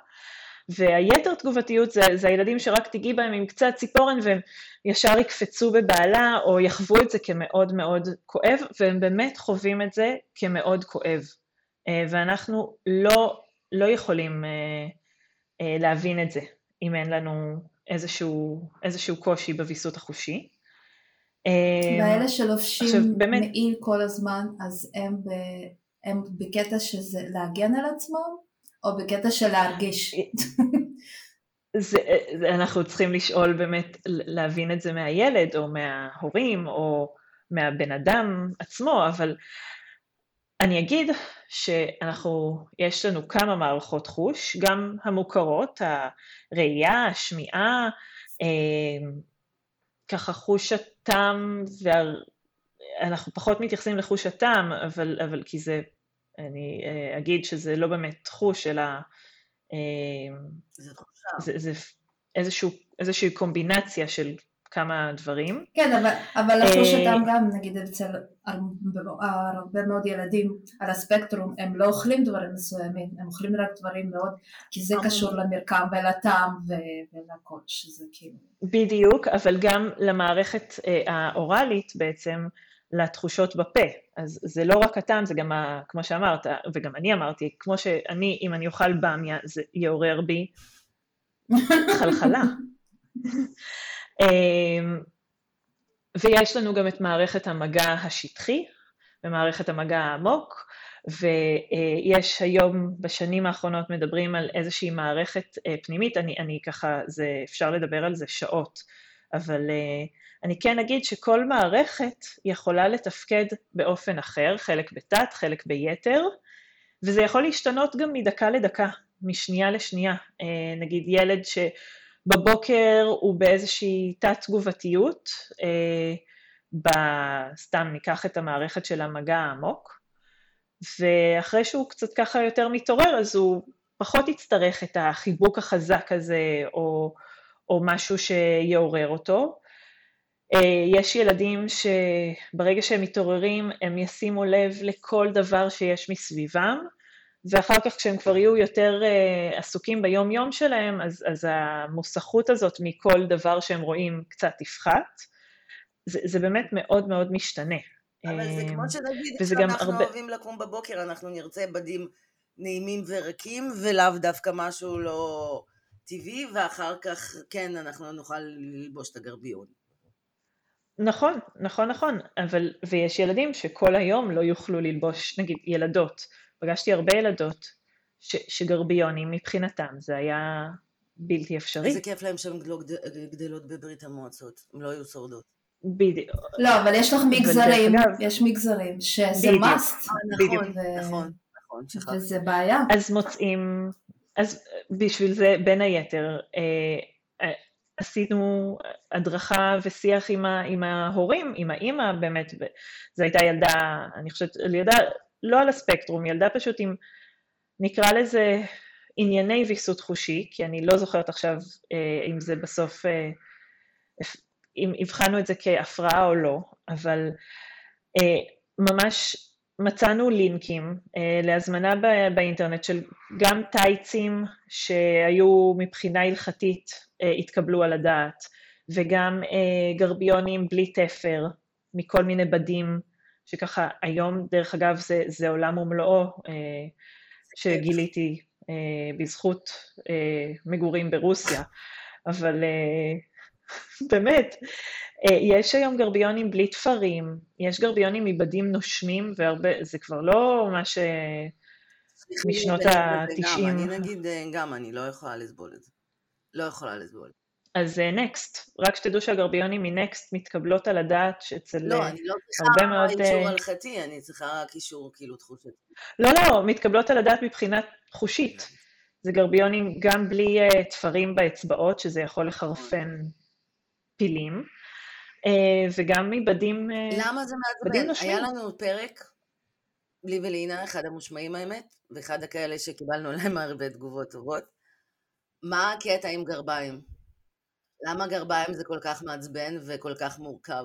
והיתר תגובתיות זה, זה הילדים שרק תיגעי בהם עם קצת ציפורן והם ישר יקפצו בבעלה או יחוו את זה כמאוד מאוד כואב, והם באמת חווים את זה כמאוד כואב. אה, ואנחנו לא, לא יכולים אה, אה, להבין את זה אם אין לנו איזשהו, איזשהו קושי בוויסות החושי. ואלה שלובשים באמת... מעיל כל הזמן, אז הם, ב, הם בקטע שזה להגן על עצמם? או בקטע של להרגיש? זה, אנחנו צריכים לשאול באמת, להבין את זה מהילד או מההורים או מהבן אדם עצמו, אבל אני אגיד שאנחנו, יש לנו כמה מערכות חוש, גם המוכרות, הראייה, השמיעה, אה, ככה חוש הטעם, ואנחנו פחות מתייחסים לחוש הטעם, אבל, אבל כי זה אני אה, אגיד שזה לא באמת חוש, אלא אה, זה, זה, זה איזשהו, איזושהי קומבינציה של כמה דברים. כן, אבל, אבל לחוש אה, הטעם גם, נגיד אצל הרבה מאוד ילדים על הספקטרום, הם לא אוכלים דברים מסוימים, הם אוכלים רק דברים מאוד, כי זה קשור למרקם ולטעם ולכל, שזה כאילו... בדיוק, אבל גם למערכת האוראלית בעצם, לתחושות בפה. אז זה לא רק הטעם, זה גם, ה, כמו שאמרת, וגם אני אמרתי, כמו שאני, אם אני אוכל במיה, זה יעורר בי חלחלה. אמ, ויש לנו גם את מערכת המגע השטחי ומערכת המגע העמוק, ויש היום, בשנים האחרונות מדברים על איזושהי מערכת אה, פנימית, אני, אני ככה, זה, אפשר לדבר על זה שעות, אבל uh, אני כן אגיד שכל מערכת יכולה לתפקד באופן אחר, חלק בתת, חלק ביתר, וזה יכול להשתנות גם מדקה לדקה, משנייה לשנייה. Uh, נגיד ילד שבבוקר הוא באיזושהי תת-תגובתיות, uh, סתם ניקח את המערכת של המגע העמוק, ואחרי שהוא קצת ככה יותר מתעורר, אז הוא פחות יצטרך את החיבוק החזק הזה, או או משהו שיעורר אותו. אה, יש ילדים שברגע שהם מתעוררים הם ישימו לב לכל דבר שיש מסביבם, ואחר כך כשהם כבר יהיו יותר uh, עסוקים ביום יום שלהם, אז, אז המוסכות הזאת מכל דבר שהם רואים קצת תפחת. זה, זה באמת מאוד מאוד משתנה. אבל זה כמו אה, שנגיד, כשאנחנו הרבה... אוהבים לקום בבוקר, אנחנו נרצה בדים נעימים ורקים, ולאו דווקא משהו לא... טבעי, ואחר כך כן, אנחנו נוכל ללבוש את הגרביון. נכון, נכון, נכון, אבל, ויש ילדים שכל היום לא יוכלו ללבוש, נגיד ילדות, פגשתי הרבה ילדות ש, שגרביונים מבחינתם זה היה בלתי אפשרי. איזה כיף להם שהן לא גדלות בברית המועצות, הם לא היו שורדות. בדיוק. לא, אבל יש לך מגזרים, יש מגזרים שזה must. אה, נכון, נכון, נכון, שכחתי. וזה בעיה. אז מוצאים אז בשביל זה, בין היתר, אה, אה, עשינו הדרכה ושיח עם, ה, עם ההורים, עם האימא, באמת, זו הייתה ילדה, אני חושבת, ילדה לא על הספקטרום, ילדה פשוט עם, נקרא לזה, ענייני ויסות חושי, כי אני לא זוכרת עכשיו אה, אם זה בסוף, אם הבחנו את זה כהפרעה או לא, אבל ממש מצאנו לינקים אה, להזמנה באינטרנט של גם טייצים שהיו מבחינה הלכתית אה, התקבלו על הדעת, וגם אה, גרביונים בלי תפר מכל מיני בדים שככה היום, דרך אגב, זה, זה עולם ומלואו שגיליתי בזכות מגורים ברוסיה, אבל (laughs) באמת, אה, יש היום גרביונים בלי תפרים, יש גרביונים מבדים נושמים, וזה כבר לא מה ש... משנות ה-90. אני נגיד אה, גם, אני לא יכולה לסבול את זה. לא יכולה לסבול. אז נקסט, uh, רק שתדעו שהגרביונים מנקסט מתקבלות על הדעת שאצל לא, uh, אני לא הרבה מאוד... צריכה אישור הלכתי, אני צריכה רק אישור כאילו תחושת. לא, לא, מתקבלות על הדעת מבחינה חושית. זה גרביונים גם בלי uh, תפרים באצבעות, שזה יכול לחרפן פילים, uh, וגם מבדים... Uh, למה זה מעצבן? היה לנו פרק, לי ולינה, אחד המושמעים האמת, ואחד הכאלה שקיבלנו (laughs) להם הרבה תגובות טובות. מה הקטע עם גרביים? למה גרביים זה כל כך מעצבן וכל כך מורכב?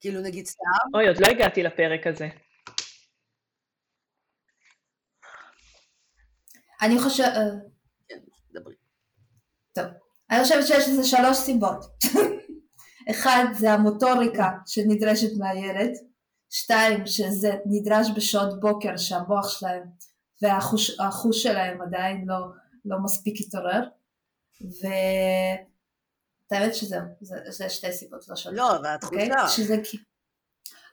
כאילו נגיד סתם? אוי, עוד לא הגעתי לפרק הזה. אני חושבת... אה, כן, דברי. טוב. אני חושבת שיש לזה שלוש סיבות. (laughs) אחד, זה המוטוריקה שנדרשת מהילד. שתיים, שזה נדרש בשעות בוקר שהמוח שלהם והחוש שלהם עדיין לא, לא מספיק התעורר. והאמת שזהו, זה, זה שתי סיבות לא שלוש. לא, אבל התחושה. Okay? אוקיי? שזה...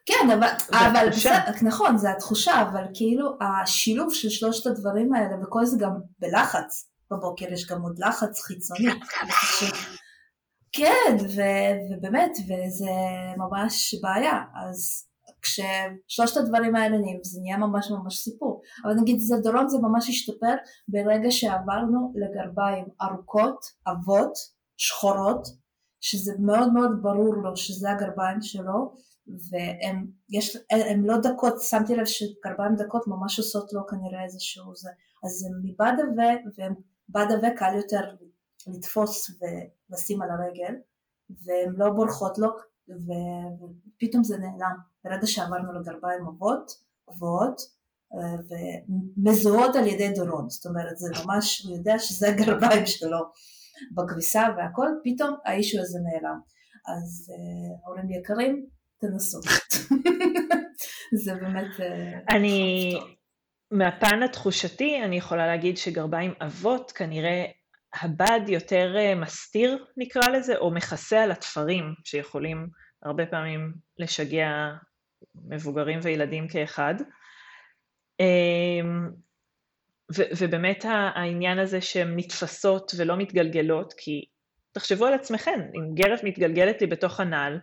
כן, אבל, אבל בסדר, נכון, זה התחושה, אבל כאילו השילוב של שלושת הדברים האלה, וכל זה גם בלחץ, בבוקר יש גם עוד לחץ חיצוני. כן, ו, ובאמת, וזה ממש בעיה, אז כששלושת הדברים האלה נהיים, זה נהיה ממש ממש סיפור. אבל נגיד זדורון זה ממש השתפר ברגע שעברנו לגרביים ארוכות, עבות, שחורות, שזה מאוד מאוד ברור לו שזה הגרביים שלו, והם יש, הם לא דקות, שמתי לב שגרביים דקות ממש עושות לו כנראה איזשהו זה, אז הם מבד עבה, והם בד עבה קל יותר לתפוס ולשים על הרגל, והן לא בורחות לו, ופתאום זה נעלם. ברגע שעברנו לגרביים אבות, גבוהות, אה, ומזוהות על ידי דורון, זאת אומרת זה ממש, הוא יודע שזה הגרביים שלו בכביסה והכל, פתאום האישו הזה נעלם. אז אה, הורים יקרים, תנסו. (laughs) זה באמת... אה, אני, מהפן התחושתי, אני יכולה להגיד שגרביים אבות כנראה הבד יותר מסתיר נקרא לזה, או מכסה על התפרים שיכולים הרבה פעמים לשגע מבוגרים וילדים כאחד. אמ, ו- ובאמת העניין הזה שהן נתפסות ולא מתגלגלות, כי תחשבו על עצמכם, אם גרב מתגלגלת לי בתוך הנעל,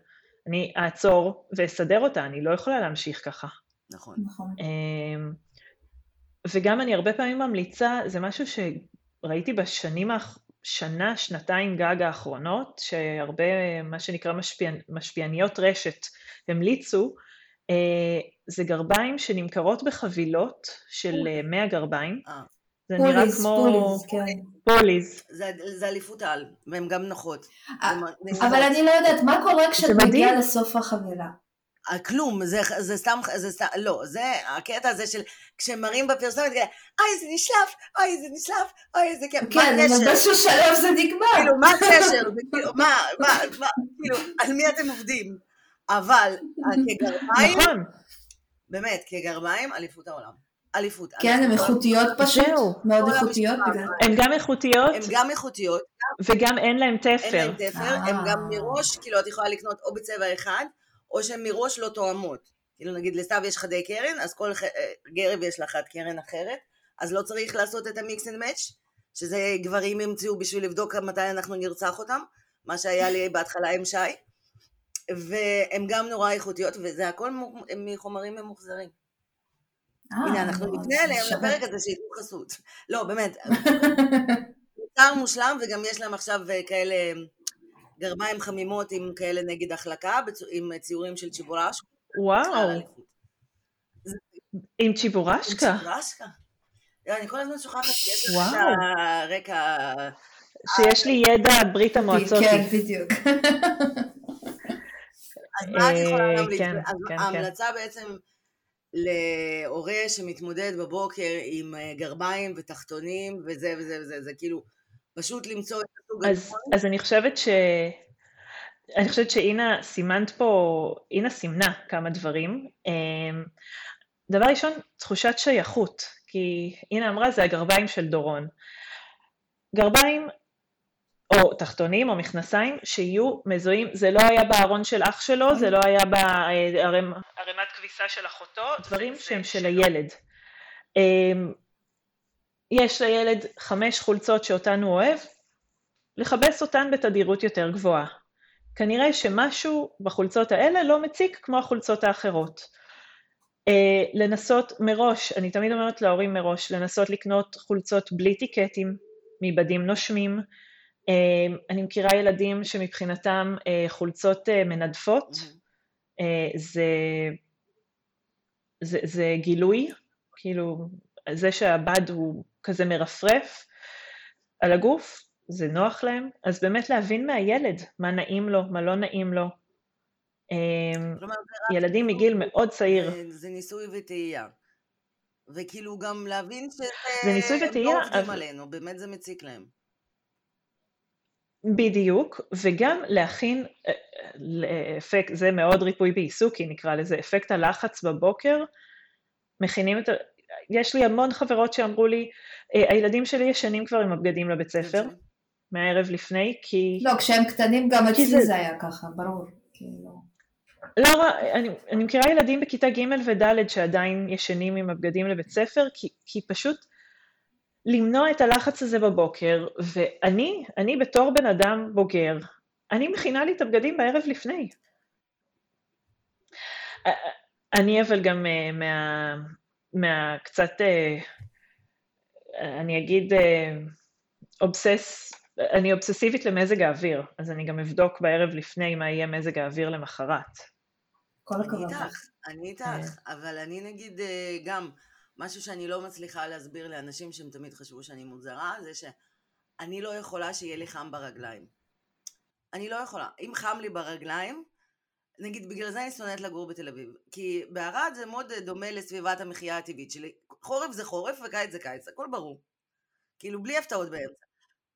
אני אעצור ואסדר אותה, אני לא יכולה להמשיך ככה. נכון. נכון. וגם אני הרבה פעמים ממליצה, זה משהו שראיתי בשנים, שנה, שנתיים גג האחרונות, שהרבה, מה שנקרא משפיע, משפיעניות רשת המליצו, אה, זה גרביים שנמכרות בחבילות של 100 אה, גרביים. אה. זה פוליז, נראה כמו... פוליז, כן. פוליז. זה, זה אליפות על, והן גם נוחות. אבל אני לא יודעת, מה קורה כשאת מגיעה לסוף החבילה? כלום, זה, זה סתם, זה סתם, לא, זה הקטע הזה של כשמראים בפרסומת, אוי זה נשלף, אוי זה נשלף, אוי זה כן, כן, אבל באיזשהו שלב זה נגמר. כאילו, מה הקשר? כאילו, מה, מה, מה, כאילו, על מי אתם עובדים? אבל כגרביים, נכון. באמת, כגרביים, אליפות העולם. אליפות. כן, הן איכותיות פשוט, מאוד איכותיות. הן גם איכותיות. הן גם איכותיות. וגם אין להן תפר. אין להן תפר, הן גם אה. מראש, כאילו את יכולה לקנות או בצבע אחד, או שהן מראש לא תואמות. כאילו נגיד לסתיו יש חדי קרן, אז כל אה, גרב יש לה חד קרן אחרת, אז לא צריך לעשות את ה mix and match, שזה גברים המציאו בשביל לבדוק מתי אנחנו נרצח אותם, מה שהיה לי בהתחלה עם שי. והן גם נורא איכותיות, וזה הכל מחומרים ממוחזרים. אה, הנה, אנחנו נפנה אליהם לפרק הזה שייתנו חסות. לא, באמת. (laughs) מוצר מושלם, וגם יש להם עכשיו אה, כאלה גרביים חמימות עם כאלה נגד החלקה, עם ציורים של צ'יבורש. וואו. עם צ'יבורשקה? עם צ'יבורשקה. אני כל הזמן שוכחת שיש לך את הרקע... שיש לי ידע ברית המועצות. כן, בדיוק. (laughs) אז מה את יכולה אה, להמליץ? כן, כן, ההמלצה בעצם להורה שמתמודד בבוקר עם אה, גרביים ותחתונים וזה וזה וזה, זה כאילו פשוט למצוא את הסוג הנכון. אז אני חושבת ש... אני חושבת שאינה סימנת פה, אינה סימנה כמה דברים. אמ, דבר ראשון, תחושת שייכות, כי אינה אמרה זה הגרביים של דורון. גרביים או תחתונים או מכנסיים שיהיו מזוהים, זה לא היה בארון של אח שלו, זה לא היה בערימת כביסה של אחותו, דברים שהם של הילד. יש לילד חמש חולצות שאותן הוא אוהב, לכבס אותן בתדירות יותר גבוהה. כנראה שמשהו בחולצות האלה לא מציק כמו החולצות האחרות. Uh, לנסות מראש, אני תמיד אומרת להורים מראש, לנסות לקנות חולצות בלי טיקטים, מבדים נושמים. Uh, אני מכירה ילדים שמבחינתם uh, חולצות uh, מנדפות, uh, זה, זה, זה גילוי, כאילו זה שהבד הוא כזה מרפרף על הגוף, זה נוח להם, אז באמת להבין מהילד מה נעים לו, מה לא נעים לו. אמ, ילדים מגיל מאוד צעיר. זה ניסוי וטעייה. וכאילו גם להבין שזה... זה ניסוי וטעייה. הם לא עובדים עלינו, באמת זה מציק להם. בדיוק, וגם להכין אה, לאפקט, זה מאוד ריפוי בעיסוקי נקרא לזה, אפקט הלחץ בבוקר, מכינים את ה... יש לי המון חברות שאמרו לי, אה, הילדים שלי ישנים כבר עם הבגדים לבית ספר, מהערב לפני, כי... לא, כשהם קטנים גם אצלי זה... זה היה ככה, ברור. כאילו... לא, אני, אני מכירה ילדים בכיתה ג' וד' שעדיין ישנים עם הבגדים לבית ספר, כי, כי פשוט למנוע את הלחץ הזה בבוקר, ואני, אני בתור בן אדם בוגר, אני מכינה לי את הבגדים בערב לפני. אני אבל גם אה, מה, מה קצת, אה, אני אגיד, אה, אובסס אני אובססיבית למזג האוויר, אז אני גם אבדוק בערב לפני מה יהיה מזג האוויר למחרת. כל הכבוד. אני איתך, אני איתך, כן. אבל אני נגיד אה, גם, משהו שאני לא מצליחה להסביר לאנשים שהם תמיד חשבו שאני מוזרה, זה שאני לא יכולה שיהיה לי חם ברגליים. אני לא יכולה. אם חם לי ברגליים, נגיד בגלל זה אני שונאת לגור בתל אביב. כי בערד זה מאוד דומה לסביבת המחיה הטבעית שלי. חורף זה חורף וקיץ זה קיץ, הכל ברור. כאילו בלי הפתעות באמצע.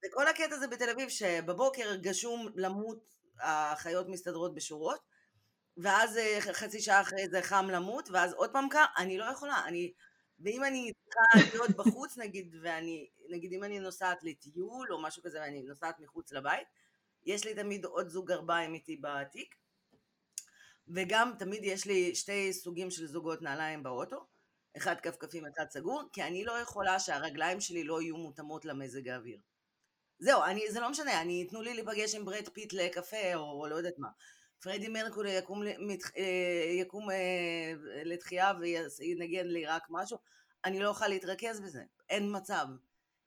וכל הקטע זה בתל אביב, שבבוקר גשום למות, החיות מסתדרות בשורות, ואז אה, חצי שעה אחרי זה חם למות, ואז עוד פעם קר, אני לא יכולה, אני... ואם אני צריכה להיות בחוץ נגיד, ואני, נגיד אם אני נוסעת לטיול או משהו כזה ואני נוסעת מחוץ לבית, יש לי תמיד עוד זוג גרביים איתי בתיק, וגם תמיד יש לי שתי סוגים של זוגות נעליים באוטו, אחד כפכפים, אחד סגור, כי אני לא יכולה שהרגליים שלי לא יהיו מותאמות למזג האוויר. זהו, אני, זה לא משנה, אני, תנו לי להיפגש עם ברד פיט לקפה, או, או לא יודעת מה. פרדי מרקורי יקום, מת, אה, יקום אה, לתחייה וינגן לי רק משהו, אני לא אוכל להתרכז בזה, אין מצב.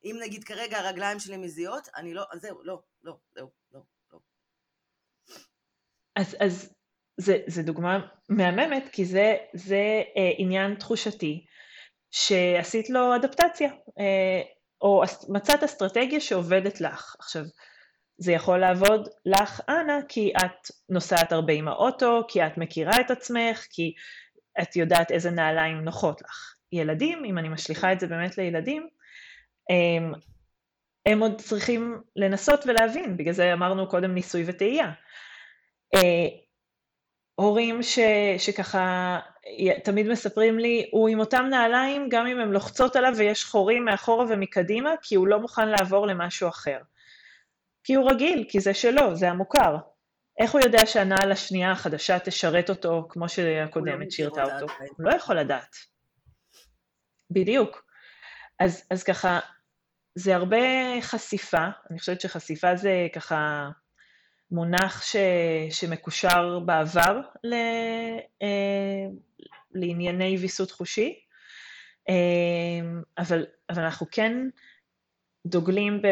אם נגיד כרגע הרגליים שלי מזיעות, אני לא, זהו, לא, לא, זהו, לא, לא. אז, אז זה, זה דוגמה מהממת, כי זה, זה אה, עניין תחושתי, שעשית לו אדפטציה. אה, או מצאת אסטרטגיה שעובדת לך. עכשיו, זה יכול לעבוד לך, אנה, כי את נוסעת הרבה עם האוטו, כי את מכירה את עצמך, כי את יודעת איזה נעליים נוחות לך. ילדים, אם אני משליכה את זה באמת לילדים, הם, הם עוד צריכים לנסות ולהבין, בגלל זה אמרנו קודם ניסוי וטעייה. הורים ש, שככה תמיד מספרים לי, הוא עם אותם נעליים גם אם הן לוחצות עליו ויש חורים מאחורה ומקדימה, כי הוא לא מוכן לעבור למשהו אחר. כי הוא רגיל, כי זה שלו, זה המוכר. איך הוא יודע שהנעל השנייה החדשה תשרת אותו כמו שהקודמת לא שירתה אותו? הוא לא יכול לדעת. בדיוק. אז, אז ככה, זה הרבה חשיפה, אני חושבת שחשיפה זה ככה מונח ש, שמקושר בעבר ל, אה, לענייני ויסות חושי, אה, אבל, אבל אנחנו כן דוגלים ב...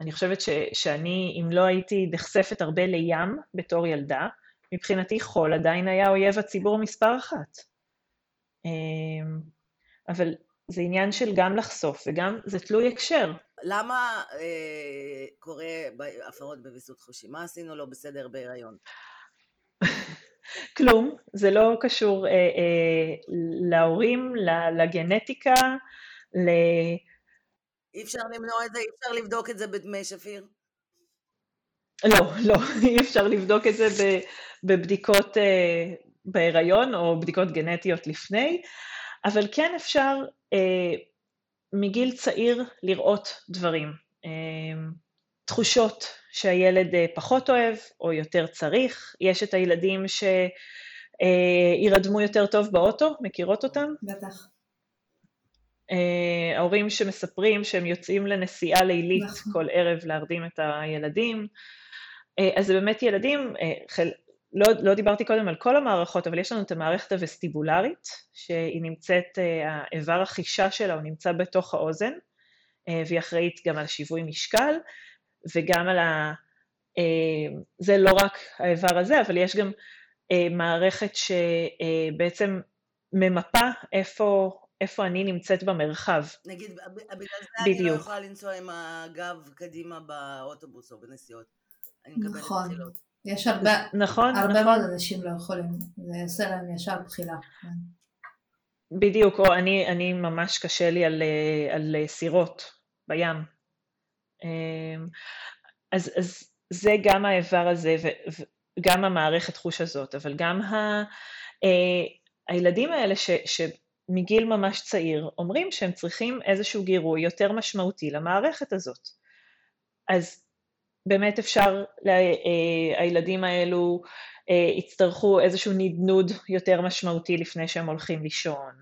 אני חושבת ש, שאני, אם לא הייתי נחשפת הרבה לים בתור ילדה, מבחינתי חול עדיין היה אויב הציבור מספר אחת. אה, אבל זה עניין של גם לחשוף וגם זה תלוי הקשר. למה אה, קורה הפרות בוויסות חושי? מה עשינו לא בסדר בהיריון? כלום, זה לא קשור אה, אה, להורים, לגנטיקה, ל... אי אפשר למנוע את זה, אי אפשר לבדוק את זה בדמי שפיר? לא, לא, (laughs) אי אפשר לבדוק את זה בבדיקות אה, בהיריון או בדיקות גנטיות לפני, אבל כן אפשר אה, מגיל צעיר לראות דברים, אה, תחושות שהילד אה, פחות אוהב או יותר צריך, יש את הילדים שירדמו יותר טוב באוטו, מכירות אותם? בטח. Uh, ההורים שמספרים שהם יוצאים לנסיעה לילית נכון. כל ערב להרדים את הילדים. אז זה באמת ילדים, לא, לא דיברתי קודם על כל המערכות, אבל יש לנו את המערכת הווסטיבולרית, שהיא נמצאת, האיבר החישה שלה הוא נמצא בתוך האוזן, והיא אחראית גם על שיווי משקל, וגם על ה... זה לא רק האיבר הזה, אבל יש גם מערכת שבעצם ממפה איפה איפה אני נמצאת במרחב. נגיד, בגלל זה בדיוק. אני לא יכולה לנסוע עם הגב קדימה באוטובוס או בנסיעות. אני מקבלת נכון. בחילות. יש הרבה, נכון, הרבה נכון. מאוד אנשים לא יכולים, זה יעשה להם ישר בחילה. בדיוק, או אני, אני ממש קשה לי על, על סירות בים. אמ, אז, אז זה גם האיבר הזה וגם המערכת חוש הזאת, אבל גם ה, אה, הילדים האלה ש, ש, מגיל ממש צעיר אומרים שהם צריכים איזשהו גירוי יותר משמעותי למערכת הזאת. אז באמת אפשר, אה, הילדים האלו אה, יצטרכו איזשהו נדנוד יותר משמעותי לפני שהם הולכים לישון.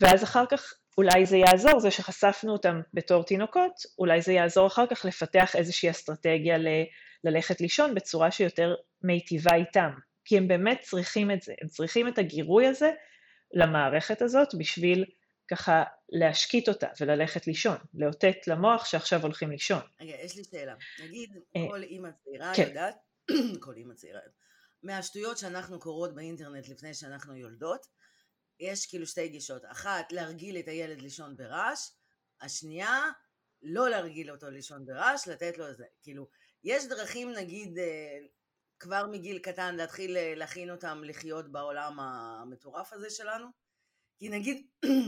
ואז אחר כך אולי זה יעזור, זה שחשפנו אותם בתור תינוקות, אולי זה יעזור אחר כך לפתח איזושהי אסטרטגיה ל- ללכת לישון בצורה שיותר מיטיבה איתם. כי הם באמת צריכים את זה, הם צריכים את הגירוי הזה למערכת הזאת בשביל ככה להשקיט אותה וללכת לישון, לאותת למוח שעכשיו הולכים לישון. רגע, יש לי שאלה. נגיד אה, כל אימא צעירה כן. יודעת, (clears throat) כל אימא צעירה, מהשטויות שאנחנו קוראות באינטרנט לפני שאנחנו יולדות, יש כאילו שתי גישות. אחת, להרגיל את הילד לישון ברעש, השנייה, לא להרגיל אותו לישון ברעש, לתת לו איזה, כאילו, יש דרכים נגיד אה, כבר מגיל קטן להתחיל אה, להכין אותם לחיות בעולם המטורף הזה שלנו. כי נגיד,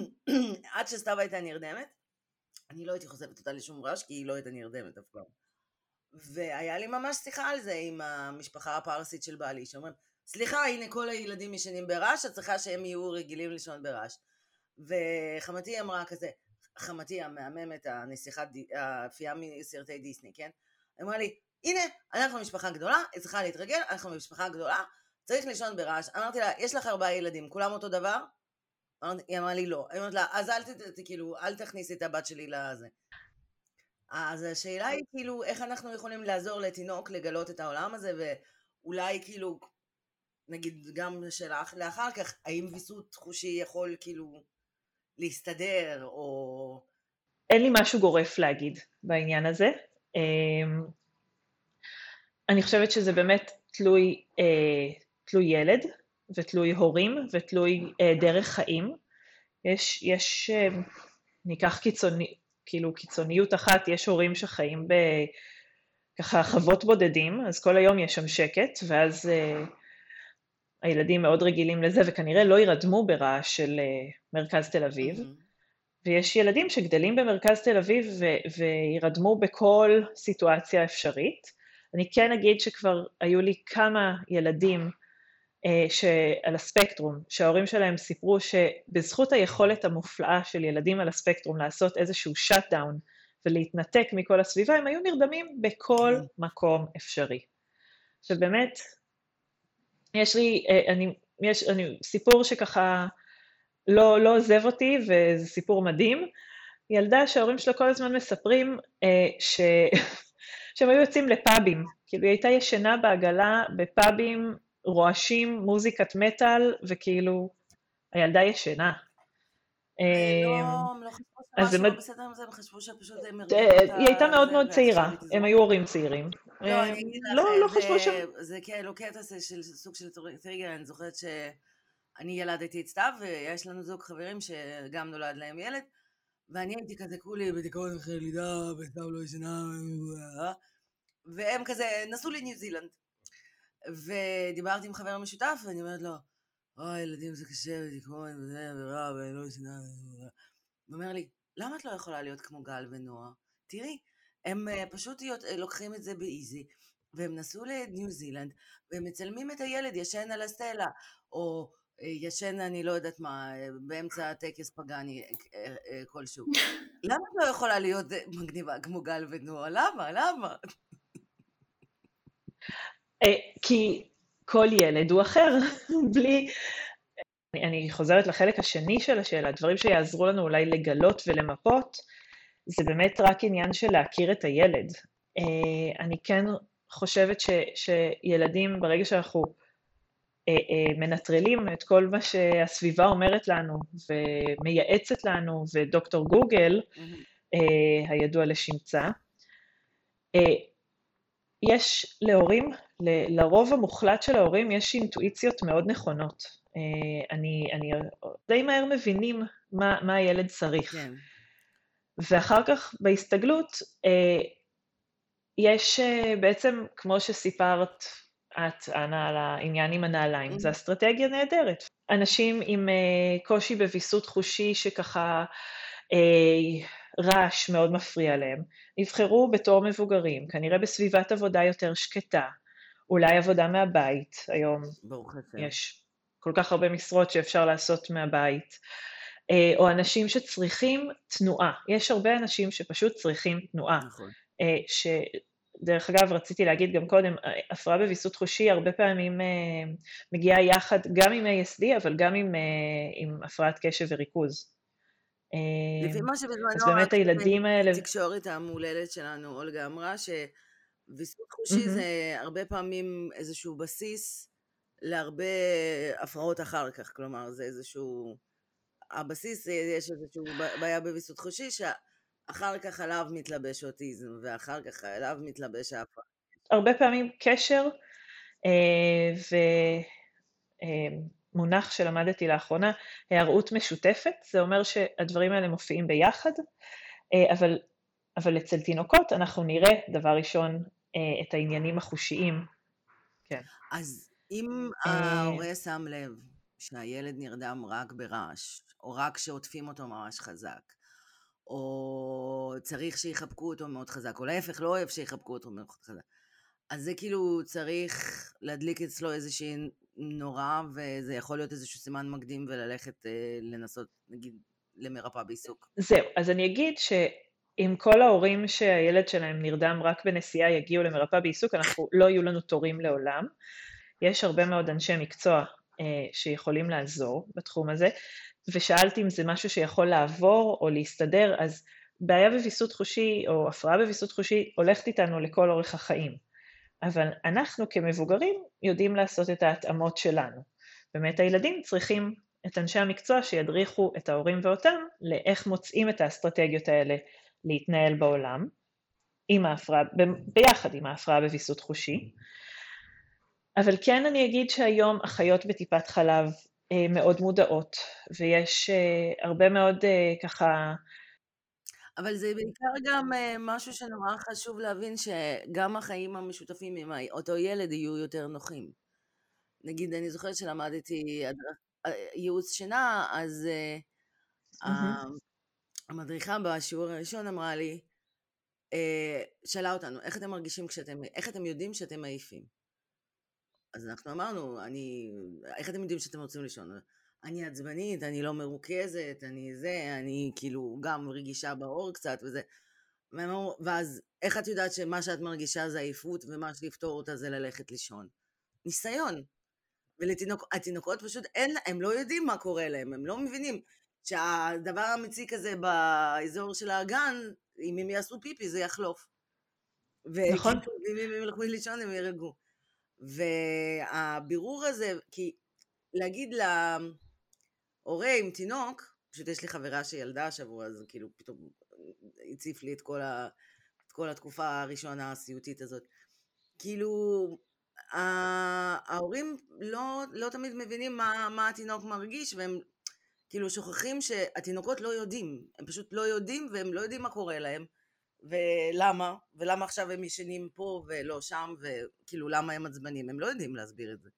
(clears throat) עד שסתיו הייתה נרדמת, אני לא הייתי חושפת אותה לשום רעש, כי היא לא הייתה נרדמת אף פעם. והיה לי ממש שיחה על זה עם המשפחה הפרסית של בעלי, שאומרים, סליחה, הנה כל הילדים ישנים ברעש, את צריכה שהם יהיו רגילים לישון ברעש. וחמתי אמרה כזה, חמתי המהממת, הנסיכת, האפייה מסרטי דיסני, כן? אמרה לי, הנה, אנחנו משפחה גדולה, היא צריכה להתרגל, אנחנו משפחה גדולה, צריך לישון ברעש. אמרתי לה, יש לך ארבעה ילדים, כולם אותו דבר? היא אמרה לי לא. אני אומרת לה, אז אל, ת, כאילו, אל תכניסי את הבת שלי לזה. אז השאלה היא כאילו, איך אנחנו יכולים לעזור לתינוק לגלות את העולם הזה, ואולי כאילו, נגיד גם שאלה לאחר כך, האם ויסות חושי יכול כאילו להסתדר, או... אין לי משהו גורף להגיד בעניין הזה. אמ, אני חושבת שזה באמת תלוי, אה, תלוי ילד ותלוי הורים ותלוי אה, דרך חיים. יש, יש, אה, ניקח קיצוני, כאילו קיצוניות אחת, יש הורים שחיים בככה חוות בודדים, אז כל היום יש שם שקט, ואז אה, הילדים מאוד רגילים לזה, וכנראה לא יירדמו ברעש של אה, מרכז תל אביב. Mm-hmm. ויש ילדים שגדלים במרכז תל אביב וירדמו בכל סיטואציה אפשרית. אני כן אגיד שכבר היו לי כמה ילדים אה, שעל הספקטרום, שההורים שלהם סיפרו שבזכות היכולת המופלאה של ילדים על הספקטרום לעשות איזשהו שאט דאון ולהתנתק מכל הסביבה, הם היו נרדמים בכל כן. מקום אפשרי. עכשיו באמת, יש לי, אה, אני, יש, אני, סיפור שככה לא, לא עוזב אותי וזה סיפור מדהים. ילדה שההורים שלה כל הזמן מספרים אה, ש... (laughs) שהם היו יוצאים לפאבים, כאילו היא הייתה ישנה בעגלה בפאבים רועשים, מוזיקת מטאל, וכאילו, הילדה ישנה. לא, אמ, הם לא חשבו שמשהו לא בסדר עם זה, הם חשבו שפשוט הם היא הייתה מאוד מאוד צעירה, הם היו הורים צעירים. לא, לך, לא, לא חשבו ש... זה כאילו קטע של סוג של טריגר, אני זוכרת שאני ילדתי את סתיו, ויש לנו זוג חברים שגם נולד להם ילד, ואני הייתי כזה כולי בדיכאון אחרי לידה, וסתיו לא ישנה, והם כזה נסעו לניו זילנד. ודיברתי עם חבר משותף, ואני אומרת לו, אוי, ילדים זה קשה, ודיכאון, וזה, ורע, ולא ישנה, הוא אומר לי, למה את לא יכולה להיות כמו גל ונועה? תראי, הם uh, פשוט להיות, uh, לוקחים את זה באיזי, והם נסעו לניו זילנד, והם מצלמים את הילד ישן על הסלע, או אה, ישן, אני לא יודעת מה, אה, באמצע טקס פגאני אה, כלשהו. (laughs) למה את לא יכולה להיות מגניבה כמו גל ונועה? למה? למה? (laughs) כי כל ילד הוא אחר, (laughs) בלי... אני, חוזרת לחלק השני של השאלה, דברים שיעזרו לנו אולי לגלות ולמפות, זה באמת רק עניין של להכיר את הילד. אני כן חושבת ש, שילדים, ברגע שאנחנו אה, אה, מנטרלים את כל מה שהסביבה אומרת לנו ומייעצת לנו, ודוקטור גוגל, mm-hmm. הידוע לשמצה, יש להורים, לרוב המוחלט של ההורים יש אינטואיציות מאוד נכונות. אני, אני די מהר מבינים מה, מה הילד צריך. כן. ואחר כך בהסתגלות, יש בעצם, כמו שסיפרת את, אנה, על העניין עם הנעליים, זו אסטרטגיה נהדרת. אנשים עם קושי בוויסות חושי שככה רעש מאוד מפריע להם, יבחרו בתור מבוגרים, כנראה בסביבת עבודה יותר שקטה, אולי עבודה מהבית, היום יש כל כך הרבה משרות שאפשר לעשות מהבית, uh, או אנשים שצריכים תנועה, יש הרבה אנשים שפשוט צריכים תנועה, נכון. ש... דרך אגב, רציתי להגיד גם קודם, הפרעה בוויסות חושי הרבה פעמים מגיעה יחד גם עם ASD, אבל גם עם, עם הפרעת קשב וריכוז. אה, לפי מה שבזמנו, אז באמת הילדים האלה... התקשורת המהוללת שלנו, אולגה אמרה שוויסות חושי. זה הרבה פעמים איזשהו בסיס להרבה הפרעות אחר כך, כלומר זה איזשהו... הבסיס, יש איזושהי בעיה בוויסות חושי, שה... אחר כך עליו מתלבש אוטיזם, ואחר כך עליו מתלבש ההפרעה. הרבה פעמים קשר, אה, ומונח אה, שלמדתי לאחרונה, היערות משותפת, זה אומר שהדברים האלה מופיעים ביחד, אה, אבל, אבל אצל תינוקות אנחנו נראה, דבר ראשון, את העניינים החושיים. כן. אז אם ההורה שם לב שהילד נרדם רק ברעש, או רק כשעוטפים אותו ממש חזק, או צריך שיחבקו אותו מאוד חזק, או להפך, לא אוהב שיחבקו אותו מאוד חזק. אז זה כאילו צריך להדליק אצלו איזושהי נורה, וזה יכול להיות איזשהו סימן מקדים וללכת אה, לנסות, נגיד, למרפאה בעיסוק. זהו, אז אני אגיד שאם כל ההורים שהילד שלהם נרדם רק בנסיעה יגיעו למרפאה בעיסוק, אנחנו, לא יהיו לנו תורים לעולם. יש הרבה מאוד אנשי מקצוע אה, שיכולים לעזור בתחום הזה. ושאלתי אם זה משהו שיכול לעבור או להסתדר, אז בעיה בוויסות חושי או הפרעה בוויסות חושי הולכת איתנו לכל אורך החיים. אבל אנחנו כמבוגרים יודעים לעשות את ההתאמות שלנו. באמת הילדים צריכים את אנשי המקצוע שידריכו את ההורים ואותם לאיך מוצאים את האסטרטגיות האלה להתנהל בעולם, עם ההפרעה, ביחד עם ההפרעה בוויסות חושי. אבל כן אני אגיד שהיום אחיות בטיפת חלב אה, מאוד מודעות, ויש אה, הרבה מאוד אה, ככה... אבל זה בעיקר גם משהו שנורא חשוב להבין, שגם החיים המשותפים עם אותו ילד יהיו יותר נוחים. נגיד, אני זוכרת שלמדתי ייעוץ שינה, אז mm-hmm. המדריכה בשיעור הראשון אמרה לי, שאלה אותנו, איך אתם מרגישים כשאתם, איך אתם יודעים שאתם עייפים? אז אנחנו אמרנו, אני, איך אתם יודעים שאתם רוצים לישון? אני עצבנית, אני לא מרוכזת, אני זה, אני כאילו גם רגישה בעור קצת וזה. ואז איך את יודעת שמה שאת מרגישה זה עייפות ומה שיפתור אותה זה ללכת לישון? ניסיון. ולתינוקות פשוט אין, הם לא יודעים מה קורה להם, הם לא מבינים שהדבר המציק הזה באזור של האגן, אם הם יעשו פיפי זה יחלוף. נכון. ואם הם ילכו לישון הם ירגעו. והבירור הזה, כי להגיד להורה עם תינוק, פשוט יש לי חברה שילדה השבוע, אז כאילו פתאום הציף לי את כל, ה, את כל התקופה הראשונה הסיוטית הזאת. כאילו, ההורים לא, לא תמיד מבינים מה, מה התינוק מרגיש, והם כאילו שוכחים שהתינוקות לא יודעים, הם פשוט לא יודעים והם לא יודעים מה קורה להם. ולמה, ולמה עכשיו הם ישנים פה ולא שם, וכאילו למה הם עצבנים, הם לא יודעים להסביר את זה.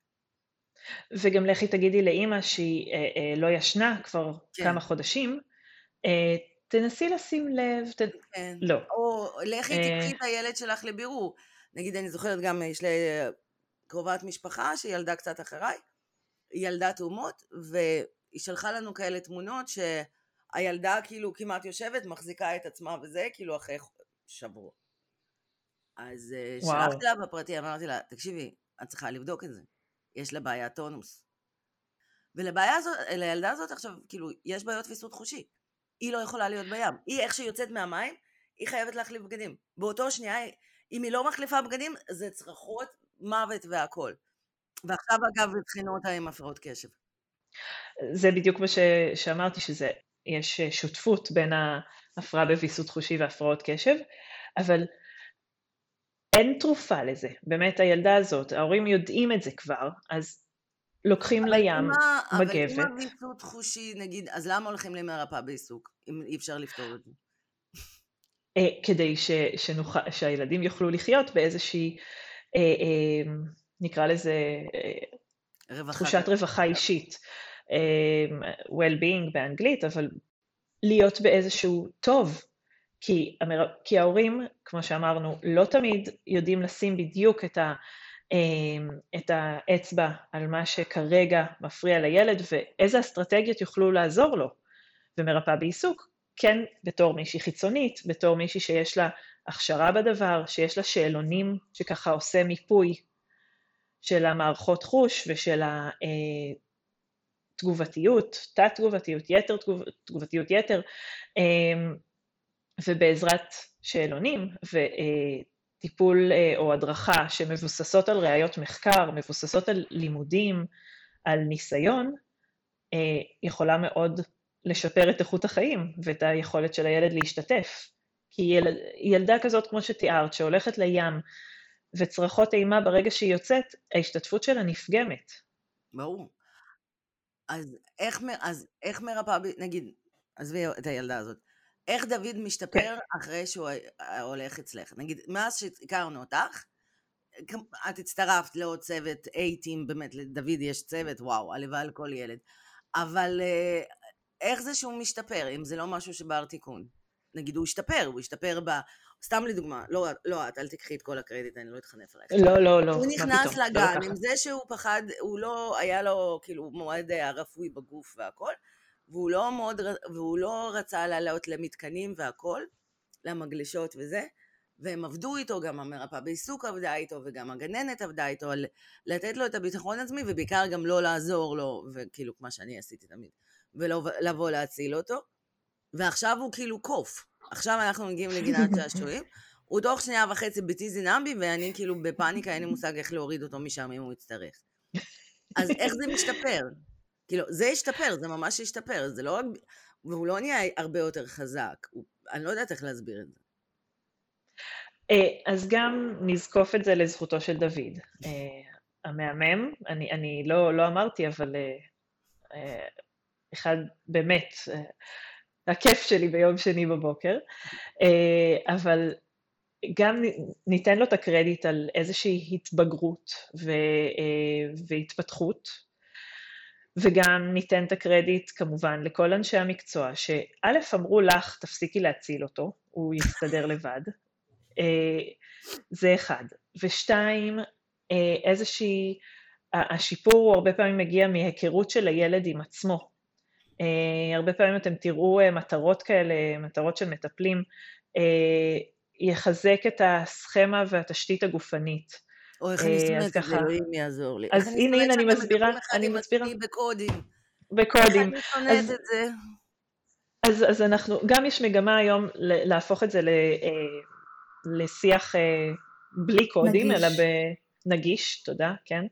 וגם לכי תגידי לאימא שהיא אה, אה, לא ישנה כבר כן. כמה חודשים, אה, תנסי לשים לב, ת... כן. לא. או לכי אה... תקחי את הילד שלך לבירור. נגיד, אני זוכרת גם, יש לי קרובת משפחה שילדה קצת אחריי, היא ילדה תאומות, והיא שלחה לנו כאלה תמונות שהילדה כאילו כמעט יושבת, מחזיקה את עצמה וזה, כאילו אחרי שבוע. אז אה, וואו. שלחתי לה בפרטי, אמרתי לה, תקשיבי, את צריכה לבדוק את זה. יש לה בעיית טונוס. ולבעיה הזאת, לילדה הזאת עכשיו, כאילו, יש בעיות ויסות חושי. היא לא יכולה להיות בים. היא, איך שהיא יוצאת מהמים, היא חייבת להחליף בגדים. באותו שנייה, אם היא לא מחליפה בגדים, זה צרחות, מוות והכול. ועכשיו, אגב, הבחינו אותה עם הפרעות קשב. זה בדיוק מה ש... שאמרתי, שזה, יש שותפות בין ההפרעה בוויסות חושי והפרעות קשב, אבל אין תרופה לזה. באמת, הילדה הזאת, ההורים יודעים את זה כבר, אז לוקחים לים מגבת. אבל אם הוויסות חושי, נגיד, אז למה הולכים למרפאה בעיסוק, אם אי אפשר לפתור את זה? אה, כדי ש, שנוכל, שהילדים יוכלו לחיות באיזושהי, אה, אה, נקרא לזה, רווחה תחושת רווחה אישית. well-being באנגלית, אבל להיות באיזשהו טוב, כי, המר... כי ההורים, כמו שאמרנו, לא תמיד יודעים לשים בדיוק את, ה... אמ, את האצבע על מה שכרגע מפריע לילד ואיזה אסטרטגיות יוכלו לעזור לו. ומרפאה בעיסוק, כן בתור מישהי חיצונית, בתור מישהי שיש לה הכשרה בדבר, שיש לה שאלונים שככה עושה מיפוי של המערכות חוש ושל התגובתיות, אה, תת-תגובתיות, יתר תגובתיות יתר, אמ, ובעזרת שאלונים וטיפול אה, או הדרכה שמבוססות על ראיות מחקר, מבוססות על לימודים, על ניסיון, אה, יכולה מאוד לשפר את איכות החיים ואת היכולת של הילד להשתתף. כי ילד, ילדה כזאת, כמו שתיארת, שהולכת לים וצרחות אימה ברגע שהיא יוצאת, ההשתתפות שלה נפגמת. ברור. אז איך, אז איך מרפאה, נגיד, עזבי את הילדה הזאת, איך דוד משתפר כן. אחרי שהוא הולך אצלך? נגיד, מאז שהכרנו אותך, את הצטרפת לעוד צוות A-Team, באמת, לדוד יש צוות, וואו, הלוואי על כל ילד. אבל אה, איך זה שהוא משתפר, אם זה לא משהו שבר תיקון? נגיד, הוא השתפר, הוא השתפר ב... סתם לדוגמה, לא, לא את, אל תיקחי את כל הקרדיט, אני לא אתחנף עלייך. לא, לא, לא. הוא נכנס לא לגן לא עם זה שהוא פחד, הוא לא, היה לו כאילו מועד הרפוי בגוף והכל, והוא לא מאוד, והוא לא רצה לעלות למתקנים והכל, למגלשות וזה, והם עבדו איתו, גם המרפאה בעיסוק עבדה איתו, וגם הגננת עבדה איתו, על לתת לו את הביטחון העצמי, ובעיקר גם לא לעזור לו, וכאילו, כמו שאני עשיתי תמיד, ולבוא להציל אותו. ועכשיו הוא כאילו קוף. עכשיו אנחנו מגיעים לגינת (laughs) שעשועים. הוא תוך שנייה וחצי בטיזי נמבי, ואני כאילו בפאניקה, אין לי מושג איך להוריד אותו משם אם הוא יצטרך. אז איך זה משתפר? כאילו, זה השתפר, זה ממש השתפר, זה לא רק... והוא לא נהיה הרבה יותר חזק, הוא, אני לא יודעת איך להסביר את זה. אה, אז גם נזקוף את זה לזכותו של דוד. אה, המהמם, אני, אני לא, לא אמרתי, אבל אה, אחד באמת, הכיף שלי ביום שני בבוקר, אבל גם ניתן לו את הקרדיט על איזושהי התבגרות והתפתחות, וגם ניתן את הקרדיט כמובן לכל אנשי המקצוע, שא' אמרו לך, תפסיקי להציל אותו, הוא יסתדר לבד, אה, זה אחד. ושתיים, אה, איזושהי, השיפור הוא הרבה פעמים מגיע מהיכרות של הילד עם עצמו. אה, הרבה פעמים אתם תראו מטרות כאלה, מטרות של מטפלים, יחזק את הסכמה והתשתית הגופנית. או איך אני אה, את זה, אלוהים יעזור לי. אז הנה, הנה, אני מסבירה, אני מסבירה. בקודים. בקודים. איך אני שונאת את זה? אז, אז אנחנו, גם יש מגמה היום להפוך את זה ל, אה, לשיח אה, בלי קודים, נגיש. אלא בנגיש, תודה, כן.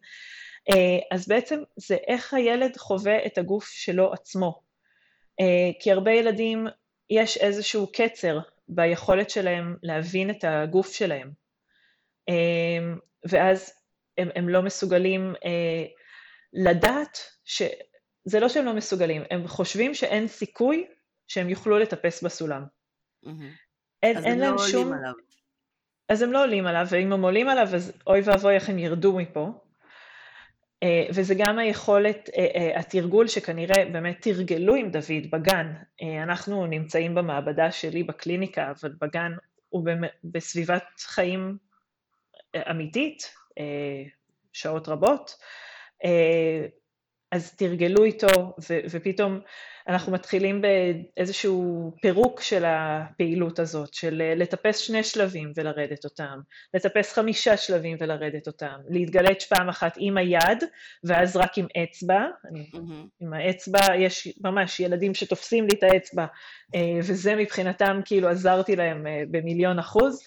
אז בעצם זה איך הילד חווה את הגוף שלו עצמו. כי הרבה ילדים, יש איזשהו קצר ביכולת שלהם להבין את הגוף שלהם. ואז הם, הם לא מסוגלים אה, לדעת, ש... זה לא שהם לא מסוגלים, הם חושבים שאין סיכוי שהם יוכלו לטפס בסולם. Mm-hmm. אין, אז אין הם לא עולים שום... עליו. אז הם לא עולים עליו, ואם הם עולים עליו, אז אוי ואבוי איך הם ירדו מפה. Uh, וזה גם היכולת, uh, uh, התרגול שכנראה באמת תרגלו עם דוד בגן. Uh, אנחנו נמצאים במעבדה שלי בקליניקה, אבל בגן הוא בסביבת חיים אמיתית, שעות רבות, אז תרגלו איתו, ו- ופתאום אנחנו מתחילים באיזשהו פירוק של הפעילות הזאת, של לטפס שני שלבים ולרדת אותם, לטפס חמישה שלבים ולרדת אותם, להתגלץ' פעם אחת עם היד, ואז רק עם אצבע, mm-hmm. עם האצבע, יש ממש ילדים שתופסים לי את האצבע, אה, וזה מבחינתם, כאילו עזרתי להם אה, במיליון אחוז.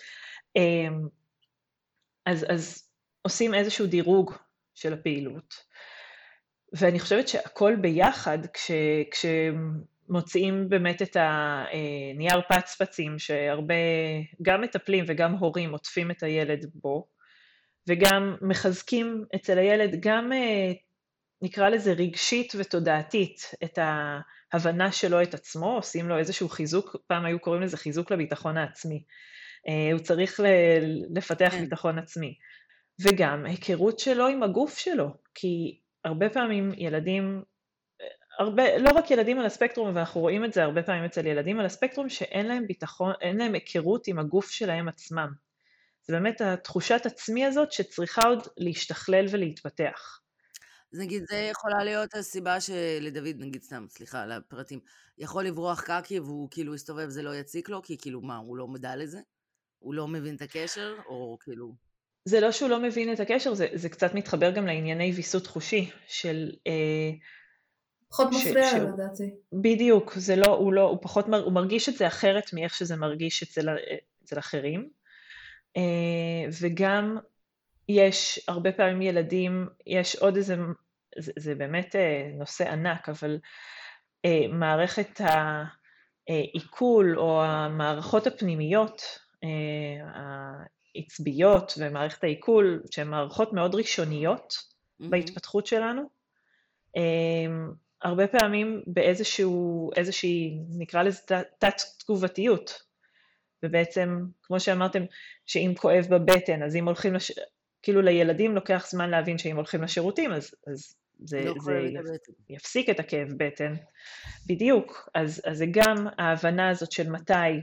אה, אז, אז עושים איזשהו דירוג של הפעילות. ואני חושבת שהכל ביחד, כש, כשמוציאים באמת את הנייר פצפצים, שהרבה, גם מטפלים וגם הורים עוטפים את הילד בו, וגם מחזקים אצל הילד גם, אה, נקרא לזה רגשית ותודעתית, את ההבנה שלו את עצמו, עושים לו איזשהו חיזוק, פעם היו קוראים לזה חיזוק לביטחון העצמי. אה, הוא צריך לפתח כן. ביטחון עצמי. וגם היכרות שלו עם הגוף שלו, כי הרבה פעמים ילדים, הרבה, לא רק ילדים על הספקטרום, ואנחנו רואים את זה הרבה פעמים אצל ילדים על הספקטרום, שאין להם ביטחון, אין להם היכרות עם הגוף שלהם עצמם. זה באמת התחושת עצמי הזאת שצריכה עוד להשתכלל ולהתפתח. אז נגיד, זה יכולה להיות הסיבה שלדוד, נגיד סתם, סליחה על הפרטים, יכול לברוח קקי והוא כאילו יסתובב, זה לא יציק לו, כי כאילו מה, הוא לא מודע לזה? הוא לא מבין את הקשר, או כאילו... זה לא שהוא לא מבין את הקשר, זה, זה קצת מתחבר גם לענייני ויסות חושי של... אה, פחות מפריע לו לדעתי. בדיוק, זה לא, הוא לא, הוא פחות, הוא מרגיש את זה אחרת מאיך שזה מרגיש אצל, אצל אחרים. אה, וגם יש הרבה פעמים ילדים, יש עוד איזה, זה, זה באמת אה, נושא ענק, אבל מערכת העיכול או המערכות הפנימיות, עצביות ומערכת העיכול, שהן מערכות מאוד ראשוניות mm-hmm. בהתפתחות שלנו, um, הרבה פעמים באיזשהו, איזושהי, נקרא לזה תת-תגובתיות. ובעצם, כמו שאמרתם, שאם כואב בבטן, אז אם הולכים, לש... כאילו לילדים לוקח זמן להבין שאם הולכים לשירותים, אז, אז זה, לא זה יפסיק את הכאב בטן. בדיוק, אז, אז זה גם ההבנה הזאת של מתי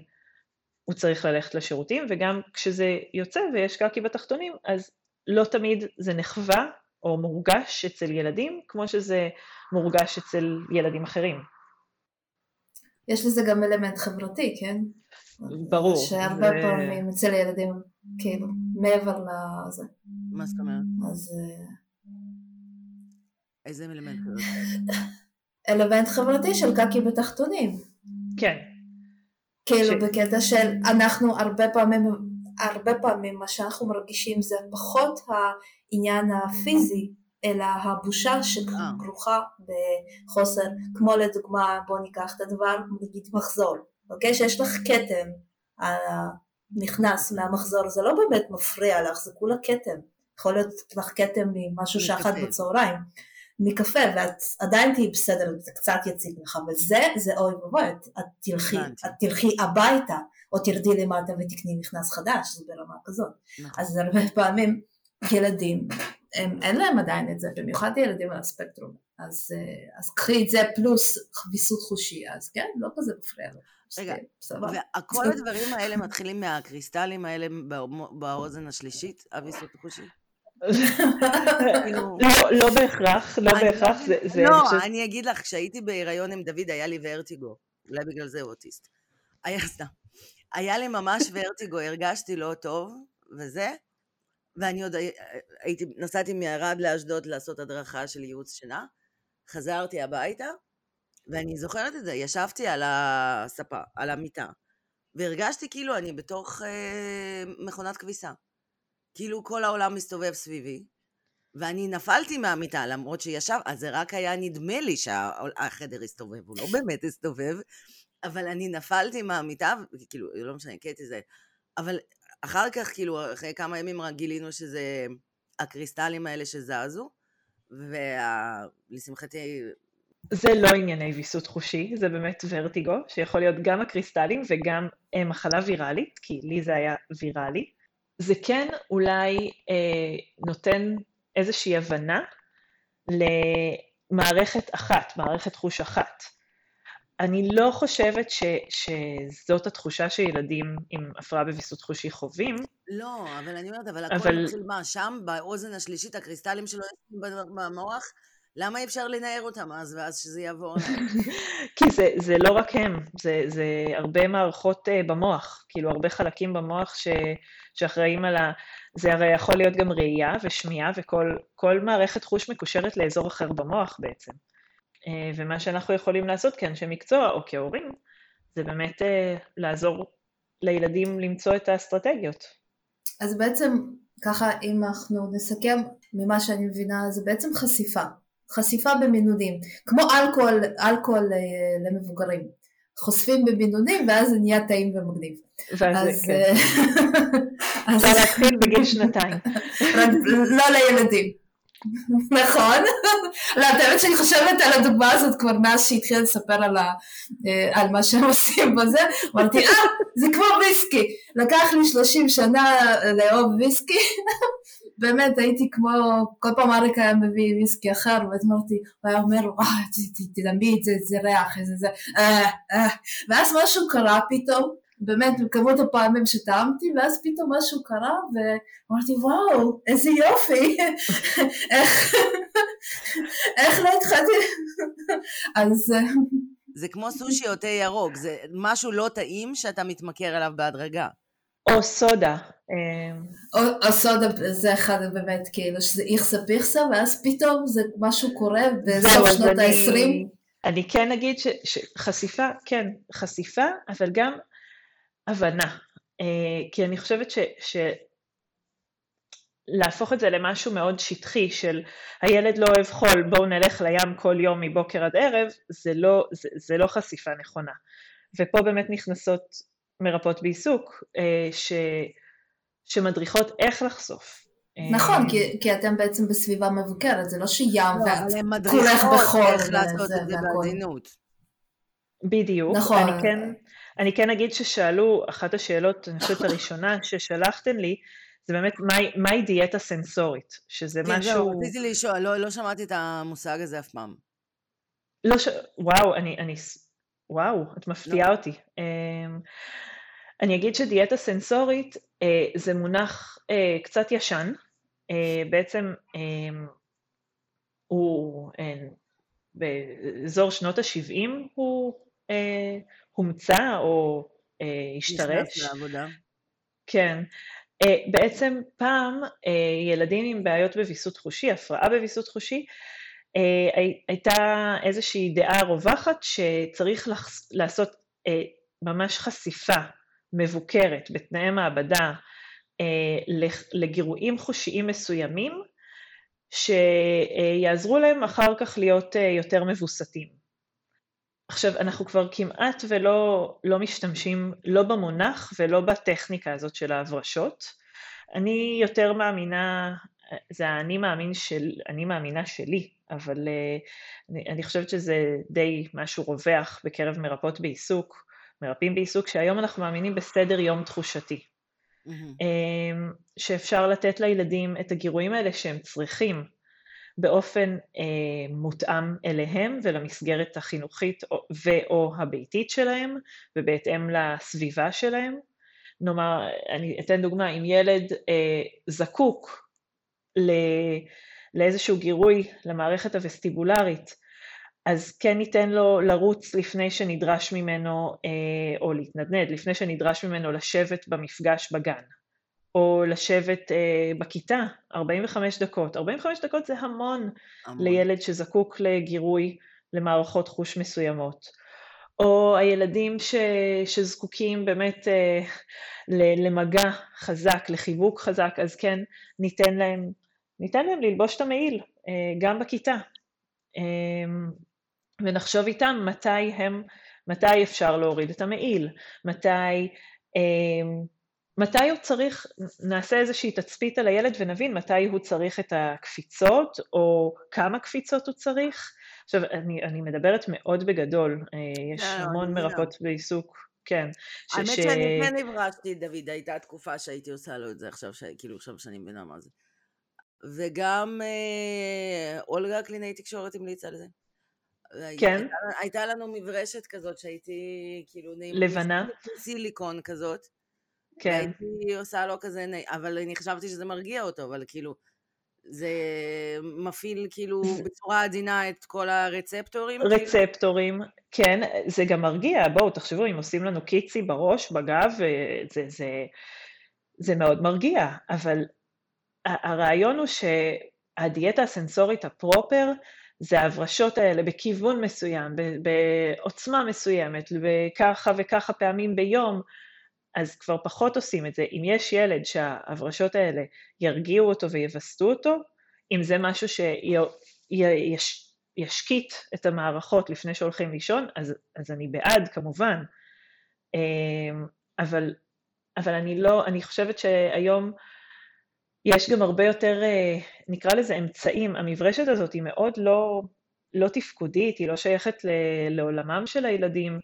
הוא צריך ללכת לשירותים, וגם כשזה יוצא ויש קקי בתחתונים, אז לא תמיד זה נחווה או מורגש אצל ילדים, כמו שזה מורגש אצל ילדים אחרים. יש לזה גם אלמנט חברתי, כן? ברור. שהרבה ו... פעמים אצל ילדים, כאילו, מעבר לזה. מה זאת אומרת? אז... אה, איזה אלמנט חברתי? אלמנט חברתי של קקי בתחתונים. כן, כאילו ש... בקטע של אנחנו הרבה פעמים, הרבה פעמים מה שאנחנו מרגישים זה פחות העניין הפיזי, אלא הבושה שכרוכה בחוסר, כמו לדוגמה בוא ניקח את הדבר, נגיד מחזור, אוקיי? שיש לך כתם נכנס מהמחזור, זה לא באמת מפריע לך, זה כולה כתם, יכול להיות לך כתם ממשהו שאכלת בצהריים. מקפה ואת עדיין תהיי בסדר, זה קצת יציג לך, וזה, זה אוי ואבוי, את תלכי, את תלכי הביתה, או תרדי למטה ותקני מכנס חדש, זה ברמה כזאת. נכון. אז הרבה פעמים ילדים, הם, אין להם עדיין את זה, במיוחד ילדים על הספקטרום, אז, אה, אז קחי את זה פלוס ויסות חושי, אז כן, לא כזה מפריע לו. רגע, וכל הדברים האלה מתחילים מהקריסטלים האלה באוזן השלישית, הוויסות החושי? לא, (laughs) לא בהכרח, לא בהכרח, זה... לא, אני אגיד לך, כשהייתי בהיריון עם דוד היה לי ורטיגו, אולי בגלל זה הוא אוטיסט. היה סתם. היה לי ממש ורטיגו, הרגשתי לא טוב, וזה, ואני עוד הייתי, נסעתי מערד לאשדוד לעשות הדרכה של ייעוץ שינה, חזרתי הביתה, ואני זוכרת את זה, ישבתי על הספה, על המיטה, והרגשתי כאילו אני בתוך אה, מכונת כביסה. כאילו כל העולם מסתובב סביבי, ואני נפלתי מהמיטה, למרות שישב, אז זה רק היה נדמה לי שהחדר הסתובב, הוא לא (laughs) באמת הסתובב, אבל אני נפלתי מהמיטה, כאילו, לא משנה, קטי זה, אבל אחר כך, כאילו, אחרי כמה ימים רק גילינו שזה הקריסטלים האלה שזזו, ולשמחתי... זה לא ענייני ויסות חושי, זה באמת ורטיגו, שיכול להיות גם הקריסטלים וגם אה, מחלה ויראלית, כי לי זה היה ויראלי. זה כן אולי אה, נותן איזושהי הבנה למערכת אחת, מערכת חוש אחת. אני לא חושבת ש, שזאת התחושה שילדים עם הפרעה בוויסות חושי חווים. לא, אבל אני אומרת, אבל הכל אבל... מתחיל מה, שם, באוזן השלישית, הקריסטלים שלו במוח, למה אי אפשר לנער אותם אז, ואז שזה יעבור? (laughs) כי זה, זה לא רק הם, זה, זה הרבה מערכות uh, במוח, כאילו הרבה חלקים במוח ש, שאחראים על ה... זה הרי יכול להיות גם ראייה ושמיעה, וכל מערכת חוש מקושרת לאזור אחר במוח בעצם. Uh, ומה שאנחנו יכולים לעשות כאנשי מקצוע או כהורים, זה באמת uh, לעזור לילדים למצוא את האסטרטגיות. אז בעצם ככה אם אנחנו נסכם ממה שאני מבינה זה בעצם חשיפה חשיפה במינונים, כמו אלכוהול, אלכוהול אה, למבוגרים. חושפים במינונים ואז זה נהיה טעים ומגניב. אז... כן. אה, (laughs) אפשר להתחיל בגיל שנתיים. לא לילדים. נכון. לא, את האמת שאני חושבת על הדוגמה הזאת כבר מאז שהתחילה לספר על, ה, אה, על מה שהם עושים בזה, אמרתי, אה, זה כמו ויסקי. לקח לי 30 שנה לאהוב ויסקי, באמת הייתי כמו, כל פעם אריק היה מביא ויסקי אחר, ואז אמרתי, הוא היה אומר, וואי, תדמי את זה, זה ריח, איזה זה, אה, אה. ואז משהו קרה פתאום, באמת בכמות הפעמים שטעמתי, ואז פתאום משהו קרה, ואמרתי, וואו, איזה יופי, (laughs) איך, איך לא התחלתי, אז... אה, זה כמו סושי או תה ירוק, זה משהו לא טעים שאתה מתמכר אליו בהדרגה. או סודה. אמ, או, או סודה זה אחד באמת כאילו שזה איכסה פיכסה ואז פתאום זה משהו קורה בסוף שנות ה-20. אני, אני כן אגיד ש, שחשיפה, כן, חשיפה, אבל גם הבנה. אה, כי אני חושבת ש, ש... להפוך את זה למשהו מאוד שטחי של הילד לא אוהב חול, בואו נלך לים כל יום מבוקר עד ערב, זה לא, זה, זה לא חשיפה נכונה. ופה באמת נכנסות מרפאות בעיסוק, אה, ש, שמדריכות איך לחשוף. נכון, אה, כי, כי אתם בעצם בסביבה מבוקרת, זה לא שים לא, ואת כולך בחול. איך לעשות את זה בעדינות. בדיוק. נכון. אני כן, אני כן אגיד ששאלו, אחת השאלות, אני חושבת הראשונה ששלחתם לי, זה באמת מהי, מהי דיאטה סנסורית, שזה כן, משהו... כן, רציתי לשאול, לא, לא שמעתי את המושג הזה אף פעם. לא ש... וואו, אני, אני... וואו, את מפתיעה לא. אותי. אני אגיד שדיאטה סנסורית אה, זה מונח אה, קצת ישן, אה, בעצם אמ, הוא באזור שנות ה-70 הוא הומצא או השתרש. נכנס לעבודה. כן. בעצם פעם ילדים עם בעיות בוויסות חושי, הפרעה בוויסות חושי, הייתה איזושהי דעה רווחת שצריך לעשות ממש חשיפה מבוקרת בתנאי מעבדה אה, לגירויים חושיים מסוימים, שיעזרו להם אחר כך להיות אה, יותר מבוסתים. עכשיו, אנחנו כבר כמעט ולא לא משתמשים לא במונח ולא בטכניקה הזאת של ההברשות. אני יותר מאמינה, זה האני מאמין של, אני מאמינה שלי, אבל אני, אני חושבת שזה די משהו רווח בקרב מרפאות בעיסוק, מרפאים בעיסוק, שהיום אנחנו מאמינים בסדר יום תחושתי. Mm-hmm. שאפשר לתת לילדים את הגירויים האלה שהם צריכים באופן אה, מותאם אליהם ולמסגרת החינוכית ו/או הביתית שלהם ובהתאם לסביבה שלהם. נאמר, אני אתן דוגמה, אם ילד אה, זקוק ל, לאיזשהו גירוי למערכת הווסטיבולרית אז כן ניתן לו לרוץ לפני שנדרש ממנו, אה, או להתנדנד, לפני שנדרש ממנו לשבת במפגש בגן, או לשבת אה, בכיתה 45 דקות. 45 דקות זה המון, המון לילד שזקוק לגירוי למערכות חוש מסוימות. או הילדים ש, שזקוקים באמת אה, למגע חזק, לחיבוק חזק, אז כן ניתן להם, ניתן להם ללבוש את המעיל, גם בכיתה. ונחשוב איתם מתי הם, מתי אפשר להוריד את המעיל, מתי, אה, מתי הוא צריך, נעשה איזושהי תצפית על הילד ונבין מתי הוא צריך את הקפיצות, או כמה קפיצות הוא צריך. עכשיו, אני, אני מדברת מאוד בגדול, אה, יש לא, המון מרפאות בעיסוק, כן. האמת ש... שאני כן נברשתי, דוד, הייתה תקופה שהייתי עושה לו את זה עכשיו, ש... כאילו עכשיו שאני מבינה מה זה. וגם אה, אולגה קלינאי תקשורת המליצה על זה. כן. הייתה, הייתה לנו מברשת כזאת שהייתי, כאילו, נעים... לבנה? סיליקון כזאת. כן. והייתי עושה לו כזה, נעים, אבל אני חשבתי שזה מרגיע אותו, אבל כאילו, זה מפעיל כאילו (laughs) בצורה עדינה את כל הרצפטורים? כאילו? רצפטורים, כן, זה גם מרגיע, בואו תחשבו, אם עושים לנו קיצי בראש, בגב, זה, זה, זה מאוד מרגיע, אבל הרעיון הוא שהדיאטה הסנסורית הפרופר, זה ההברשות האלה בכיוון מסוים, בעוצמה מסוימת, וככה וככה פעמים ביום, אז כבר פחות עושים את זה. אם יש ילד שההברשות האלה ירגיעו אותו ויווסתו אותו, אם זה משהו שישקיט את המערכות לפני שהולכים לישון, אז, אז אני בעד כמובן. אמ, אבל, אבל אני לא, אני חושבת שהיום יש גם הרבה יותר, אה, נקרא לזה אמצעים. המברשת הזאת היא מאוד לא, לא תפקודית, היא לא שייכת לעולמם של הילדים.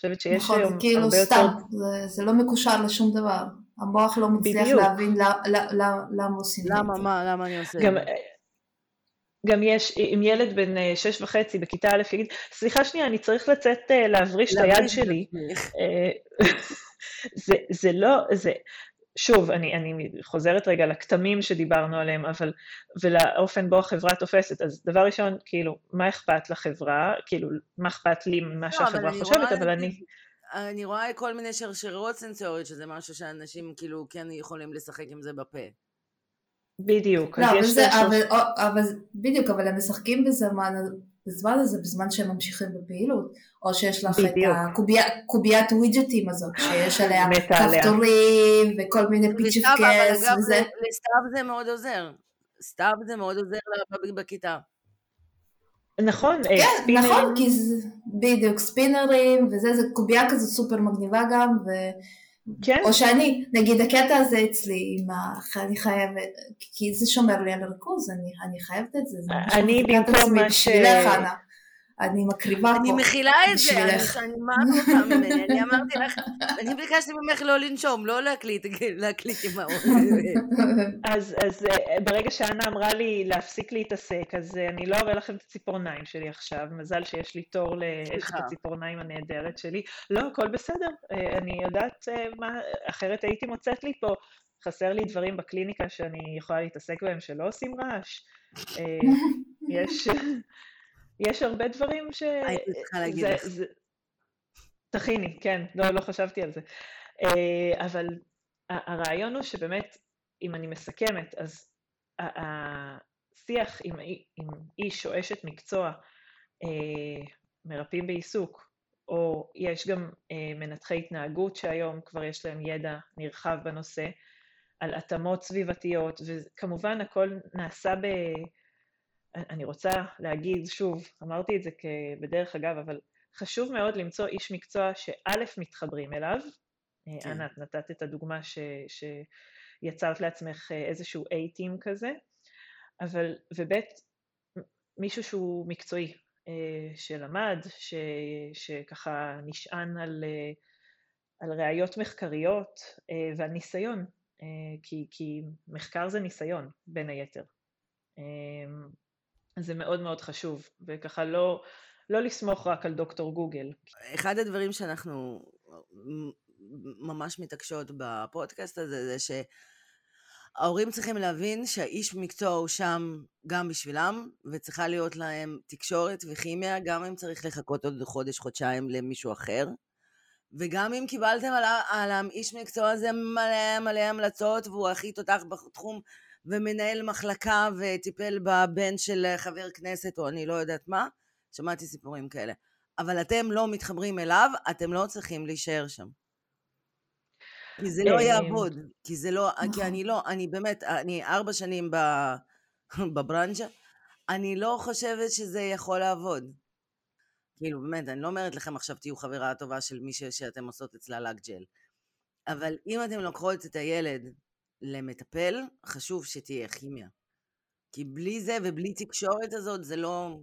חושבת שיש נכון, היום זה כאילו הרבה סתם, יותר... זה, זה לא מקושר לשום דבר. המוח לא מצליח בדיוק. להבין למה עושים את זה. למה, מה, למה אני עושה גם, את זה? גם יש, אם ילד בן אה, שש וחצי בכיתה א' יגיד, סליחה שנייה, אני צריך לצאת אה, להבריש את היד שלי. אה, (laughs) זה, זה לא, זה, שוב, אני, אני חוזרת רגע לכתמים שדיברנו עליהם, אבל, ולאופן בו החברה תופסת, אז דבר ראשון, כאילו, מה אכפת לחברה, כאילו, מה אכפת לי ממה לא, שהחברה אבל חושבת, רואה אבל אני, אני רואה כל מיני שרשרות סנסוריות, שזה משהו שאנשים כאילו כן יכולים לשחק עם זה בפה. בדיוק, לא, אבל זה, השלוש- אבל, אבל בדיוק, אבל הם משחקים בזמן, בזמן הזה, בזמן שהם ממשיכים בפעילות, או שיש לך את בדיוק. הקוביית fidget ים הזאת, שיש (gasps) עליה. כפתורים, וכל מיני פיצ'יפקס אגב, וזה. לסתיו זה מאוד עוזר. סתיו זה מאוד עוזר בכיתה. נכון, אה, כן, ספינרים, נכון, כי זה, בדיוק, ספינרים וזה, זה קובייה כזאת סופר מגניבה גם, ו... כן, או שאני, נגיד הקטע הזה אצלי, עם ה... אני חייבת, כי זה שומר לי על הריכוז, אני, אני חייבת את זה, זה אני במקום מה ש- בשבילך. אני מקריבה אני פה. מכילה את זה, אני-. אני- רוצה ממני? אני אמרתי לך, אני ביקשתי ממך לא לנשום, לא להקליט, להקליט עם האור. אז, אז אה, ברגע שאנה אמרה לי להפסיק להתעסק, אז אה, אני לא אראה לכם את הציפורניים שלי עכשיו, מזל שיש לי תור לאשת. הציפורניים הנהדרת שלי. לא, הכל בסדר, אה, אני יודעת מה, אחרת הייתי מוצאת לי פה. חסר לי דברים בקליניקה שאני יכולה להתעסק בהם שלא עושים רעש. יש, יש הרבה דברים ש... הייתי צריכה להגיד זה- לך. זה- תכיני, כן, לא, לא חשבתי על זה. אה, אבל הרעיון הוא שבאמת, אם אני מסכמת, אז השיח עם, עם איש או אשת מקצוע, אה, מרפאים בעיסוק, או יש גם אה, מנתחי התנהגות שהיום כבר יש להם ידע נרחב בנושא, על התאמות סביבתיות, וכמובן הכל נעשה ב... אני רוצה להגיד, שוב, אמרתי את זה בדרך אגב, אבל חשוב מאוד למצוא איש מקצוע שא' מתחברים אליו, כן. כן. ענת, נתת את הדוגמה ש, שיצרת לעצמך אה, איזשהו A-Team כזה, אבל, וב' מישהו שהוא מקצועי, אה, שלמד, ש, שככה נשען על, אה, על ראיות מחקריות אה, ועל ניסיון, כי, כי מחקר זה ניסיון, בין היתר. זה מאוד מאוד חשוב, וככה לא, לא לסמוך רק על דוקטור גוגל. אחד הדברים שאנחנו ממש מתעקשות בפודקאסט הזה, זה שההורים צריכים להבין שהאיש מקצוע הוא שם גם בשבילם, וצריכה להיות להם תקשורת וכימיה, גם אם צריך לחכות עוד חודש, חודשיים למישהו אחר. וגם אם קיבלתם על האיש מקצוע הזה מלא מלא המלצות, והוא הכי תותח בתחום, ומנהל מחלקה וטיפל בבן של חבר כנסת, או אני לא יודעת מה, שמעתי סיפורים כאלה. אבל אתם לא מתחברים אליו, אתם לא צריכים להישאר שם. כי זה לא יעבוד, כי זה לא, כי אני לא, אני באמת, אני ארבע שנים בברנז'ה, אני לא חושבת שזה יכול לעבוד. כאילו, באמת, אני לא אומרת לכם עכשיו תהיו חברה הטובה של מי שאתם עושות אצלה לק ג'ל. אבל אם אתם לוקחות את הילד למטפל, חשוב שתהיה כימיה. כי בלי זה ובלי תקשורת הזאת, זה לא...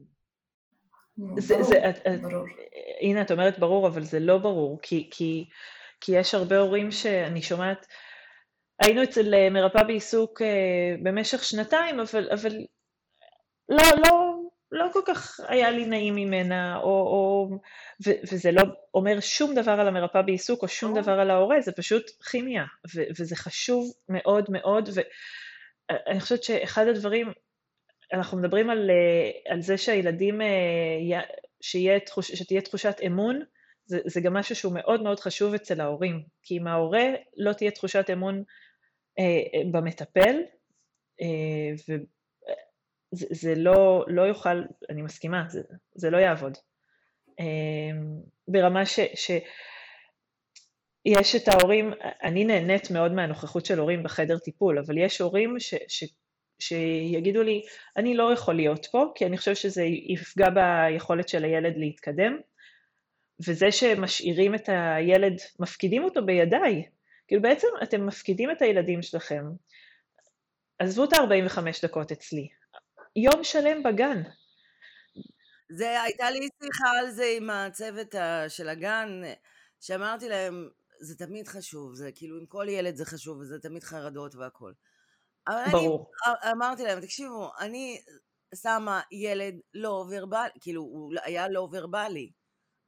זה, ברור, זה, את, ברור. הנה, את אומרת ברור, אבל זה לא ברור, כי, כי, כי יש הרבה הורים שאני שומעת, היינו אצל מרפאה בעיסוק במשך שנתיים, אבל, אבל לא, לא, לא כל כך היה לי נעים ממנה, או, או, ו, וזה לא אומר שום דבר על המרפאה בעיסוק או שום דבר על ההורה, זה פשוט כימיה, ו, וזה חשוב מאוד מאוד, ואני חושבת שאחד הדברים, אנחנו מדברים על, אה, על זה שהילדים, אה, שיהיה, שתהיה תחושת אמון, זה, זה גם משהו שהוא מאוד מאוד חשוב אצל ההורים, כי אם ההורה לא תהיה תחושת אמון אה, במטפל, אה, זה, זה לא, לא יוכל, אני מסכימה, זה, זה לא יעבוד. אמ, ברמה ש, שיש את ההורים, אני נהנית מאוד מהנוכחות של הורים בחדר טיפול, אבל יש הורים ש, ש, שיגידו לי, אני לא יכול להיות פה, כי אני חושב שזה יפגע ביכולת של הילד להתקדם, וזה שמשאירים את הילד, מפקידים אותו בידיי, כאילו בעצם אתם מפקידים את הילדים שלכם, עזבו את ה-45 דקות אצלי, יום שלם בגן. זה, הייתה לי שיחה על זה עם הצוות של הגן, שאמרתי להם, זה תמיד חשוב, זה כאילו עם כל ילד זה חשוב, וזה תמיד חרדות והכל. ברור. אני אמרתי להם, תקשיבו, אני שמה ילד לא ורבלי, כאילו, הוא היה לא ורבלי.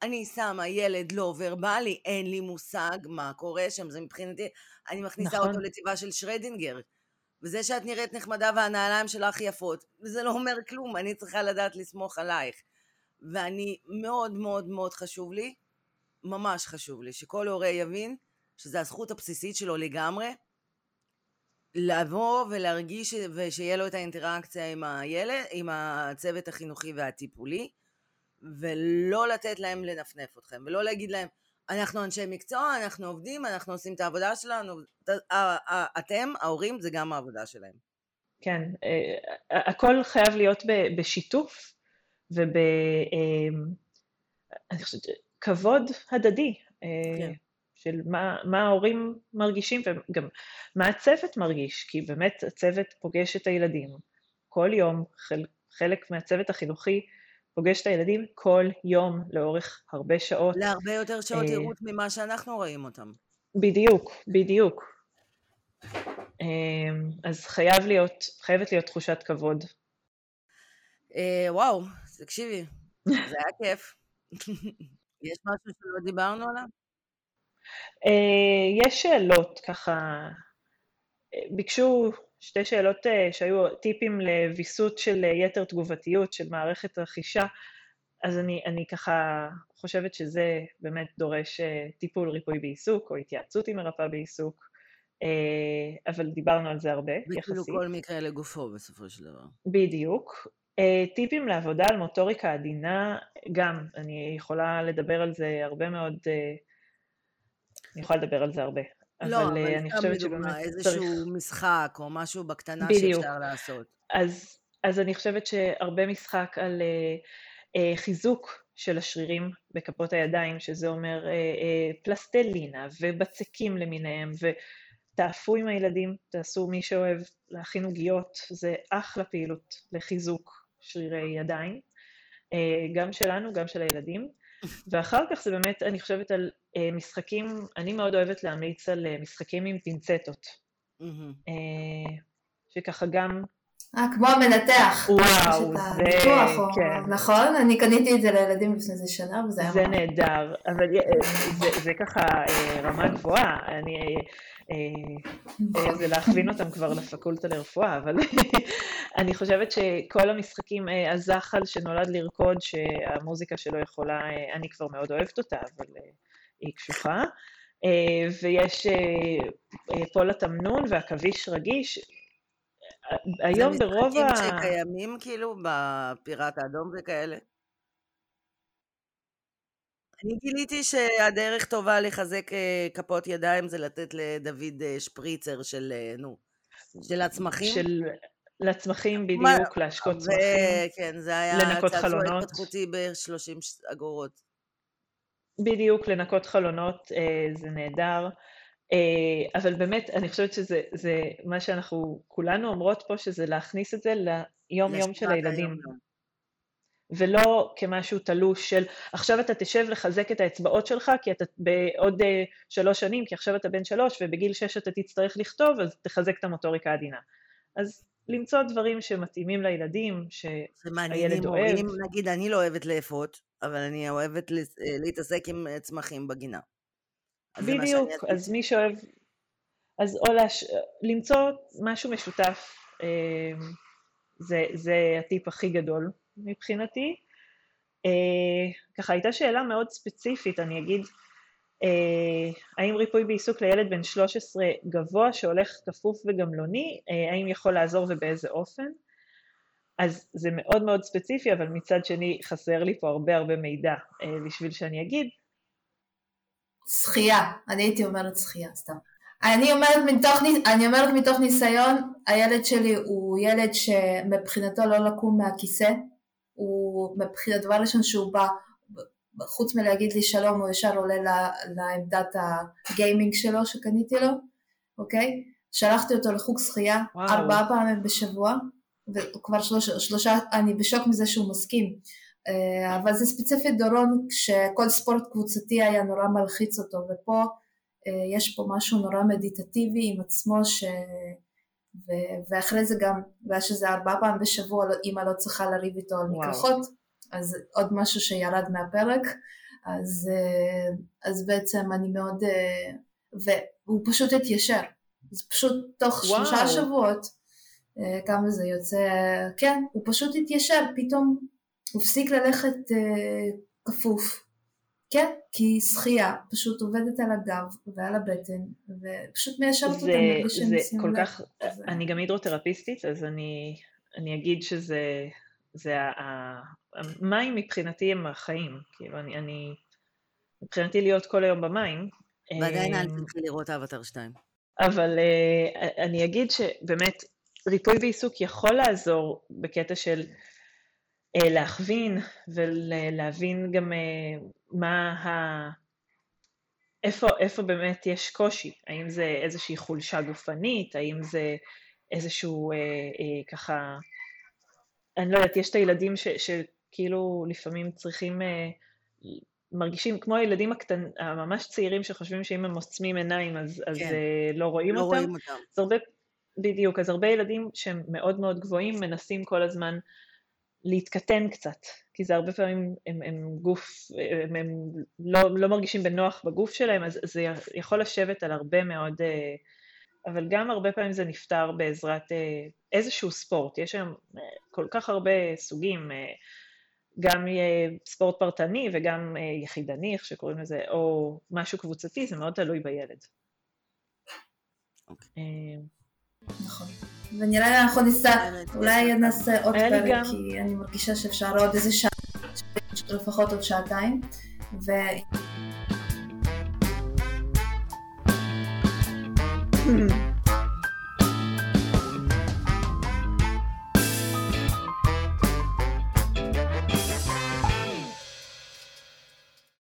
אני שמה ילד לא ורבלי, אין לי מושג מה קורה שם, זה מבחינתי, אני מכניסה נכון. אותו לטבעה של שרדינגר. וזה שאת נראית נחמדה והנעליים שלך יפות, זה לא אומר כלום, אני צריכה לדעת לסמוך עלייך. ואני מאוד מאוד מאוד חשוב לי, ממש חשוב לי, שכל הורה יבין שזו הזכות הבסיסית שלו לגמרי, לבוא ולהרגיש ושיהיה לו את האינטראקציה עם הילד, עם הצוות החינוכי והטיפולי, ולא לתת להם לנפנף אתכם, ולא להגיד להם, אנחנו אנשי מקצוע, אנחנו עובדים, אנחנו עושים את העבודה שלנו. אתם, ההורים, זה גם העבודה שלהם. כן, אה, הכל חייב להיות בשיתוף וב... אה, אני חושבת, כבוד הדדי. אה, כן. של מה, מה ההורים מרגישים וגם מה הצוות מרגיש, כי באמת הצוות פוגש את הילדים כל יום, חל, חלק מהצוות החינוכי פוגש את הילדים כל יום לאורך הרבה שעות. להרבה יותר שעות אה, עירות ממה שאנחנו רואים אותם. בדיוק, בדיוק. אה, אז חייב להיות, חייבת להיות תחושת כבוד. אה, וואו, תקשיבי, זה היה כיף. (laughs) יש משהו שלא דיברנו עליו? יש שאלות, ככה, ביקשו שתי שאלות אה, שהיו טיפים לוויסות של אה, יתר תגובתיות של מערכת רכישה, אז אני, אני ככה חושבת שזה באמת דורש אה, טיפול ריפוי בעיסוק או התייעצות עם מרפאה בעיסוק, אבל דיברנו על זה הרבה, יחסית. וכאילו כל מקרה לגופו בסופו של דבר. בדיוק. טיפים לעבודה על מוטוריקה עדינה, גם, אני יכולה לדבר על זה הרבה מאוד, אני יכולה לדבר על זה הרבה. לא, אבל, אבל אני חושבת שבאמת צריך... איזשהו משחק או משהו בקטנה בדיוק. שאפשר לעשות. אז, אז אני חושבת שהרבה משחק על uh, uh, חיזוק של השרירים בכפות הידיים, שזה אומר uh, uh, פלסטלינה ובצקים למיניהם, ותאפו עם הילדים, תעשו מי שאוהב להכין עוגיות, זה אחלה פעילות לחיזוק שרירי ידיים, uh, גם שלנו, גם של הילדים. ואחר כך זה באמת, אני חושבת על משחקים, אני מאוד אוהבת להמליץ על uh, משחקים עם פינצטות. Mm-hmm. Uh, שככה גם... אה, כמו המנתח. וואו, זה... או... כן. נכון? אני קניתי את זה לילדים לפני איזה שנה, וזה היה... זה נהדר, אבל זה, זה ככה רמה גבוהה. אני. זה להכווין אותם כבר לפקולטה לרפואה, אבל (laughs) אני חושבת שכל המשחקים, אה, הזחל שנולד לרקוד, שהמוזיקה שלו יכולה, אה, אני כבר מאוד אוהבת אותה, אבל אה, היא קשוחה. ויש פול התמנון והכביש רגיש. היום ברוב ה... זה משחקים שקיימים כאילו בפיראט האדום וכאלה? אני גיליתי שהדרך טובה לחזק אה, כפות ידיים זה לתת לדוד אה, שפריצר של, אה, נו, של הצמחים. של... לצמחים בדיוק, להשקות צמחים. כן, זה היה צעצוע התפתחותי ב-30 אגורות. בדיוק, לנקות חלונות זה נהדר. אבל באמת, אני חושבת שזה מה שאנחנו כולנו אומרות פה, שזה להכניס את זה ליום-יום של הילדים. היום. ולא כמשהו תלוש של עכשיו אתה תשב לחזק את האצבעות שלך כי אתה בעוד uh, שלוש שנים, כי עכשיו אתה בן שלוש ובגיל שש אתה תצטרך לכתוב, אז תחזק את המוטוריקה העדינה. אז למצוא דברים שמתאימים לילדים, שהילד אוהב. הורים, נגיד, אני לא אוהבת לאפות, אבל אני אוהבת להתעסק עם צמחים בגינה. בדיוק, אז מי שאוהב, אז או לש... למצוא משהו משותף, אה, זה, זה הטיפ הכי גדול מבחינתי. אה, ככה הייתה שאלה מאוד ספציפית, אני אגיד, אה, האם ריפוי בעיסוק לילד בן 13 גבוה שהולך כפוף וגמלוני, האם יכול לעזור ובאיזה אופן? אז זה מאוד מאוד ספציפי, אבל מצד שני חסר לי פה הרבה הרבה מידע בשביל שאני אגיד. שחייה, אני הייתי אומרת שחייה, סתם. אני אומרת מתוך, אני אומרת מתוך ניסיון, הילד שלי הוא ילד שמבחינתו לא לקום מהכיסא, הוא מבחינת דבר ראשון שהוא בא, חוץ מלהגיד לי שלום הוא ישר עולה לעמדת הגיימינג שלו שקניתי לו, אוקיי? שלחתי אותו לחוג שחייה ארבעה פעמים בשבוע, וכבר שלוש, שלושה, אני בשוק מזה שהוא מסכים, אה, אבל זה ספציפית דורון כשכל ספורט קבוצתי היה נורא מלחיץ אותו, ופה אה, יש פה משהו נורא מדיטטיבי עם עצמו ש... ו... ואחרי זה גם, בגלל שזה ארבעה פעם בשבוע לא- אימא לא צריכה לריב איתו על מקלחות, אז עוד משהו שירד מהפרק, אז, אה, אז בעצם אני מאוד, אה, והוא פשוט התיישר, זה פשוט תוך וואו. שלושה שבועות, כמה זה יוצא, כן, הוא פשוט התיישר, פתאום הוא הפסיק ללכת כפוף, כן, כי שחייה פשוט עובדת על הגב ועל הבטן, ופשוט מיישרת אותם שהם עושים כל כך, זה... אני גם הידרותרפיסטית, אז אני, אני אגיד שזה, זה המים מבחינתי הם החיים, כאילו אני, אני, מבחינתי להיות כל היום במים. ועדיין אל אמ, תתחיל לראות אבטר 2. אבל אה, אני אגיד שבאמת ריפוי בעיסוק יכול לעזור בקטע של אה, להכווין ולהבין גם אה, מה ה... איפה, איפה באמת יש קושי, האם זה איזושהי חולשה גופנית, האם זה איזשהו אה, אה, ככה, אני לא יודעת, יש את הילדים ש, שכאילו לפעמים צריכים, אה, מרגישים כמו הילדים הקטן, הממש צעירים שחושבים שאם הם עוצמים עיניים אז, כן. אז אה, לא רואים לא אותם. רואים אותם. אז הרבה, בדיוק, אז הרבה ילדים שהם מאוד מאוד גבוהים מנסים כל הזמן להתקטן קצת, כי זה הרבה פעמים הם, הם גוף, הם, הם לא, לא מרגישים בנוח בגוף שלהם, אז זה יכול לשבת על הרבה מאוד, אה, אבל גם הרבה פעמים זה נפתר בעזרת אה, איזשהו ספורט, יש היום אה, כל כך הרבה סוגים, גם ספורט פרטני וגם יחידני, איך שקוראים לזה, או משהו קבוצתי, זה מאוד תלוי בילד. Okay. אוקיי. נכון. ונראה לי אנחנו ניסע, אולי נעשה עוד פרק, כי אני מרגישה שאפשר עוד איזה שעה, לפחות עוד שעתיים. ו... Mm-hmm.